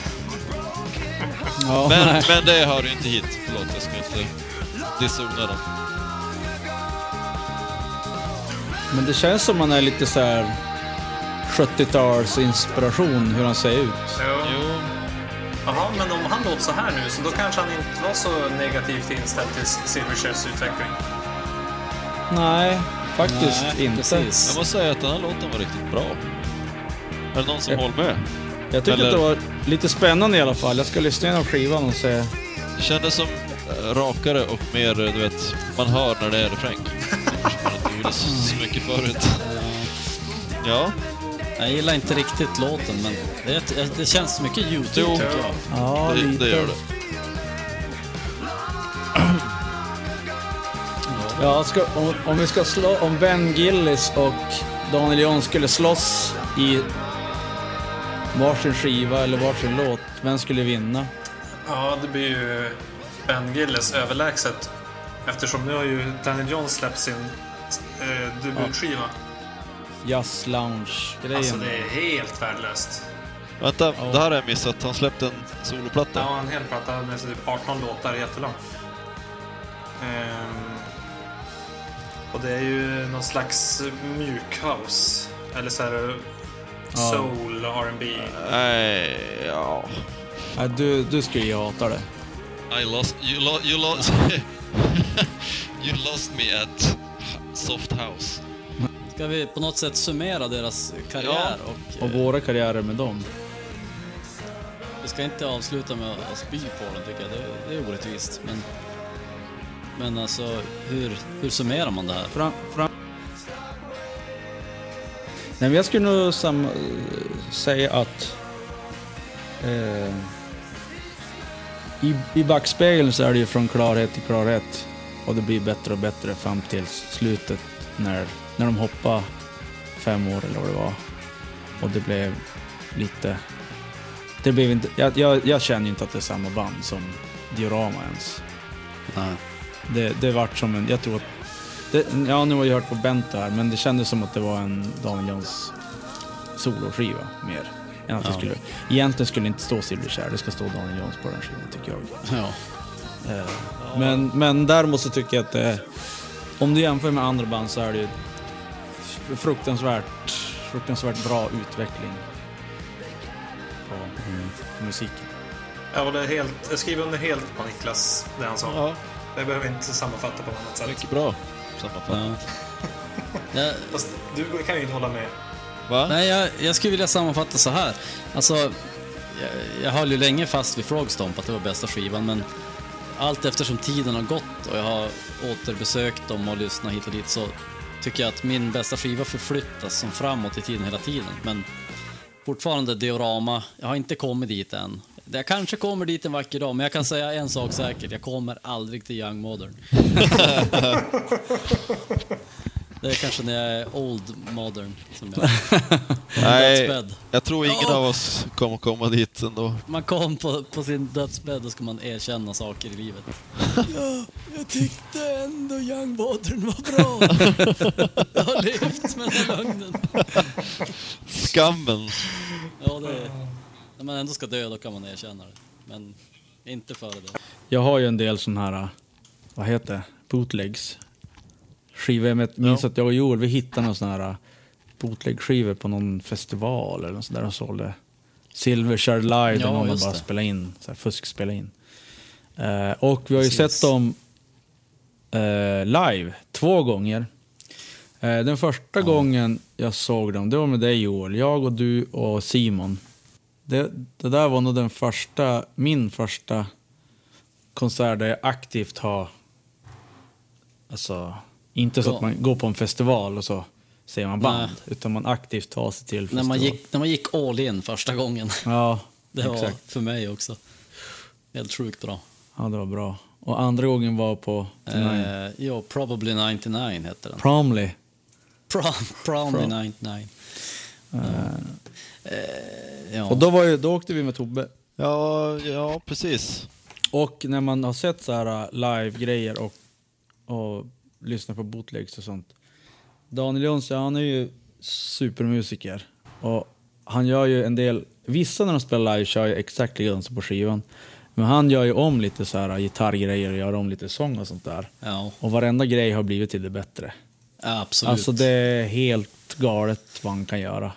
[SPEAKER 2] Ja,
[SPEAKER 1] Men,
[SPEAKER 2] nej.
[SPEAKER 1] men det hör ju inte hit. Förlåt, jag ska inte dissona dem.
[SPEAKER 2] Men det känns som man är lite så här 70-tals inspiration hur han ser ut.
[SPEAKER 4] Jo.
[SPEAKER 1] Jo,
[SPEAKER 4] Jaha, men om han låter så här nu, så då kanske han inte var så negativt inställd till Silverchairs utveckling.
[SPEAKER 2] Nej, faktiskt
[SPEAKER 3] Nej,
[SPEAKER 2] inte.
[SPEAKER 3] precis.
[SPEAKER 1] jag måste säga att den här låten var riktigt bra. Är det någon som
[SPEAKER 2] Ja.
[SPEAKER 1] håller med?
[SPEAKER 2] Jag tyckte
[SPEAKER 1] Eller-
[SPEAKER 2] att det var lite spännande i alla fall. Jag ska lyssna igenom skivan och se.
[SPEAKER 1] Det kändes som eh, rakare och mer, eh, du vet, man hör när det är refräng. Man inte så, så mycket förut. Ja,
[SPEAKER 3] Jag gillar inte riktigt låten, men det, det känns mycket YouTube
[SPEAKER 1] Jo.
[SPEAKER 3] tycker jag.
[SPEAKER 2] Ja,
[SPEAKER 1] det, det gör det.
[SPEAKER 2] Ja, ska, om, om vi ska slå, om Ben Gillis och Daniel John skulle slåss i varsin skiva eller varsin låt, vem skulle vinna?
[SPEAKER 4] Ja, det blir ju Ben Gilles överlägset. Eftersom nu har ju Daniel John släppt sin eh, debutskiva.
[SPEAKER 2] Jazz lounge-grejen.
[SPEAKER 4] Alltså det är helt värdelöst.
[SPEAKER 1] Vänta, det här har jag missat. Han släppte en soloplatta.
[SPEAKER 4] Ja, en hel platta med typ 18 låtar, jättelång. Ehm, och det är ju någon slags mjukhouse. Eller så här soul, R&B.
[SPEAKER 1] Nej, ja.
[SPEAKER 2] Nej, du, du skulle ju hata det.
[SPEAKER 1] I lost... You, lo, you lost... you lost me at Soft House.
[SPEAKER 3] Ska vi på något sätt summera deras karriär? Och,
[SPEAKER 2] Och
[SPEAKER 3] eh,
[SPEAKER 2] våra karriärer med dem.
[SPEAKER 3] vi ska inte avsluta med att spy på dem tycker jag. Det, det är orättvist. Men, men alltså, hur, hur summerar man det här?
[SPEAKER 2] Fram, fram. Nej, men jag skulle nog sam, säga att eh, i, i backspegeln så är det ju från klarhet till klarhet och det blir bättre och bättre fram till slutet när, när de hoppade fem år eller vad det var. Och det blev lite... Det blev inte, jag, jag, jag känner ju inte att det är samma band som Diorama ens.
[SPEAKER 3] Nej.
[SPEAKER 2] Det, det vart som en, jag tror att, det, ja nu har jag hört på Bento här, men det kändes som att det var en Daniel Johns soloskiva mer. Än att det
[SPEAKER 3] Ja.
[SPEAKER 2] skulle, egentligen skulle det inte stå Silverchair, det ska stå Daniel Johns på den skivan tycker jag.
[SPEAKER 3] Ja.
[SPEAKER 2] Eh, Men, men däremot så tycker jag att det, om du jämför med andra band så är det ju fruktansvärt, fruktansvärt bra utveckling på
[SPEAKER 3] Mm.
[SPEAKER 2] musiken.
[SPEAKER 4] Ja, det är helt, jag skriver under helt på Niklas, det han sa.
[SPEAKER 1] Ja,
[SPEAKER 4] Jag behöver inte sammanfatta på något annat sätt.
[SPEAKER 1] mycket bra sammanfattat.
[SPEAKER 3] Ja.
[SPEAKER 4] Fast du kan ju inte hålla med.
[SPEAKER 1] Va?
[SPEAKER 3] Nej, jag, jag skulle vilja sammanfatta så här. Alltså, jag, jag höll ju länge fast vid Frogstomp att det var bästa skivan, men allt eftersom tiden har gått och jag har återbesökt dem och lyssnat hit och dit så tycker jag att min bästa skiva förflyttas som framåt i tiden hela tiden. Men fortfarande Diorama, jag har inte kommit dit än. Jag kanske kommer dit en vacker dag, men jag kan säga en sak säkert. Jag kommer aldrig till Young Modern. Det är kanske när jag är old modern som jag
[SPEAKER 1] Nej,
[SPEAKER 3] dödsbädd.
[SPEAKER 1] jag tror ingen av oss kommer komma dit ändå.
[SPEAKER 3] Man kom på, på sin dödsbädd och ska man erkänna saker i livet. Ja, jag tyckte ändå Young Modern var bra. jag har levt med den här lögnen.
[SPEAKER 1] Skammen.
[SPEAKER 3] Ja, det är, när man ändå ska dö då kan man erkänna det. Men inte före det.
[SPEAKER 2] Jag har ju en del sån här, vad heter det, bootlegs. Skivor, jag minns
[SPEAKER 1] Ja.
[SPEAKER 2] att jag och Joel, vi hittade någon sån här bootleg-skivor på någon festival eller något sånt där de sålde. Silverchair live,
[SPEAKER 3] Ja,
[SPEAKER 2] där någon bara spelat in, så här fusk spela in. Eh, och vi har ju
[SPEAKER 3] Precis.
[SPEAKER 2] sett dem eh, live två gånger. Eh, den första gången jag såg dem, det var med dig Joel, jag och du och Simon. Det, det där var nog den första, min första konsert där jag aktivt har... Alltså, inte så
[SPEAKER 3] Ja.
[SPEAKER 2] att man går på en festival och så ser man band,
[SPEAKER 3] Nej.
[SPEAKER 2] utan man aktivt tar sig till
[SPEAKER 3] När
[SPEAKER 2] festival.
[SPEAKER 3] man, gick, när man gick all in första gången.
[SPEAKER 2] Ja,
[SPEAKER 3] Det var
[SPEAKER 2] exakt.
[SPEAKER 3] för mig också. Helt sjukt bra.
[SPEAKER 2] Ja, det var bra. Och andra gången var på.
[SPEAKER 3] Eh, jo, Probably 99 hette den.
[SPEAKER 2] Promly.
[SPEAKER 3] Prom, Probably
[SPEAKER 2] Prom.
[SPEAKER 3] 99. Eh, ja.
[SPEAKER 2] Och då, var ju, då åkte vi med Tobbe.
[SPEAKER 1] Ja, ja precis.
[SPEAKER 2] Och när man har sett så här uh, live-grejer och, och lyssnat på bootlegs och sånt. Daniel Jonsson, han är ju supermusiker. Och han gör ju en del, vissa när de spelar live kör ju exakt likadant som på skivan. Men han gör ju om lite så här uh, gitarrgrejer och gör om lite sång och sånt där.
[SPEAKER 3] ja,
[SPEAKER 2] Och varenda grej har blivit till det bättre.
[SPEAKER 3] absolut.
[SPEAKER 2] Alltså det är helt galet vad han kan göra.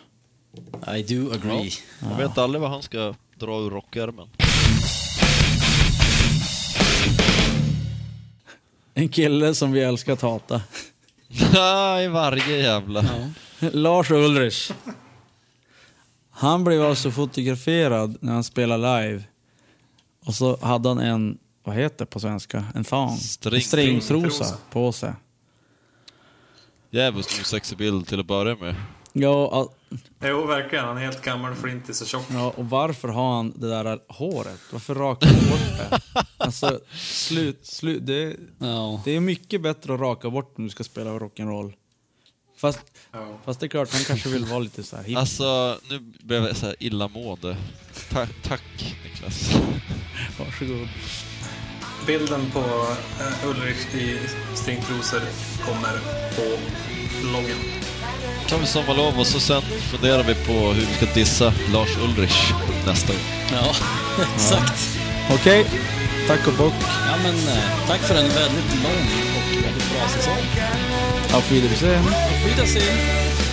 [SPEAKER 3] I do agree.
[SPEAKER 1] Man vet aldrig vad han ska dra ur rockärmen.
[SPEAKER 2] En kille som vi älskar att hata.
[SPEAKER 1] Nej, varje jävla...
[SPEAKER 3] Ja.
[SPEAKER 2] Lars Ulrich. Han blev alltså fotograferad när han spelade live. Och så hade han en, vad heter det på svenska? En thong?
[SPEAKER 1] String-
[SPEAKER 2] stringtrosa på sig.
[SPEAKER 1] Jävligt osexig bild till att börja med.
[SPEAKER 2] Ja,
[SPEAKER 4] Jo, verkligen. Han är helt gammal, flintis och tjock.
[SPEAKER 2] ja, och varför har han det där håret? Varför rakar han bort det? Alltså, slut, slut. Det,
[SPEAKER 3] Ja.
[SPEAKER 2] det är mycket bättre att raka bort när du ska spela rock'n'roll. Fast,
[SPEAKER 4] Ja.
[SPEAKER 2] fast det är klart, han kanske vill vara lite så här hipp.
[SPEAKER 1] Alltså, nu blev jag så här illamående. Ta tack Niklas.
[SPEAKER 2] Varsågod.
[SPEAKER 4] Bilden på uh, Ulrich i stringtrosor kommer på loggen.
[SPEAKER 1] Tar vi sommarlov och så sen funderar vi på hur vi ska dissa Lars Ulrich nästa gång.
[SPEAKER 3] ja, exakt.
[SPEAKER 2] Okej, tack och bock.
[SPEAKER 3] Ja, men, eh, tack för en väldigt lång och väldigt bra säsong.
[SPEAKER 2] Auf Wiedersehen.
[SPEAKER 3] Auf Wiedersehen.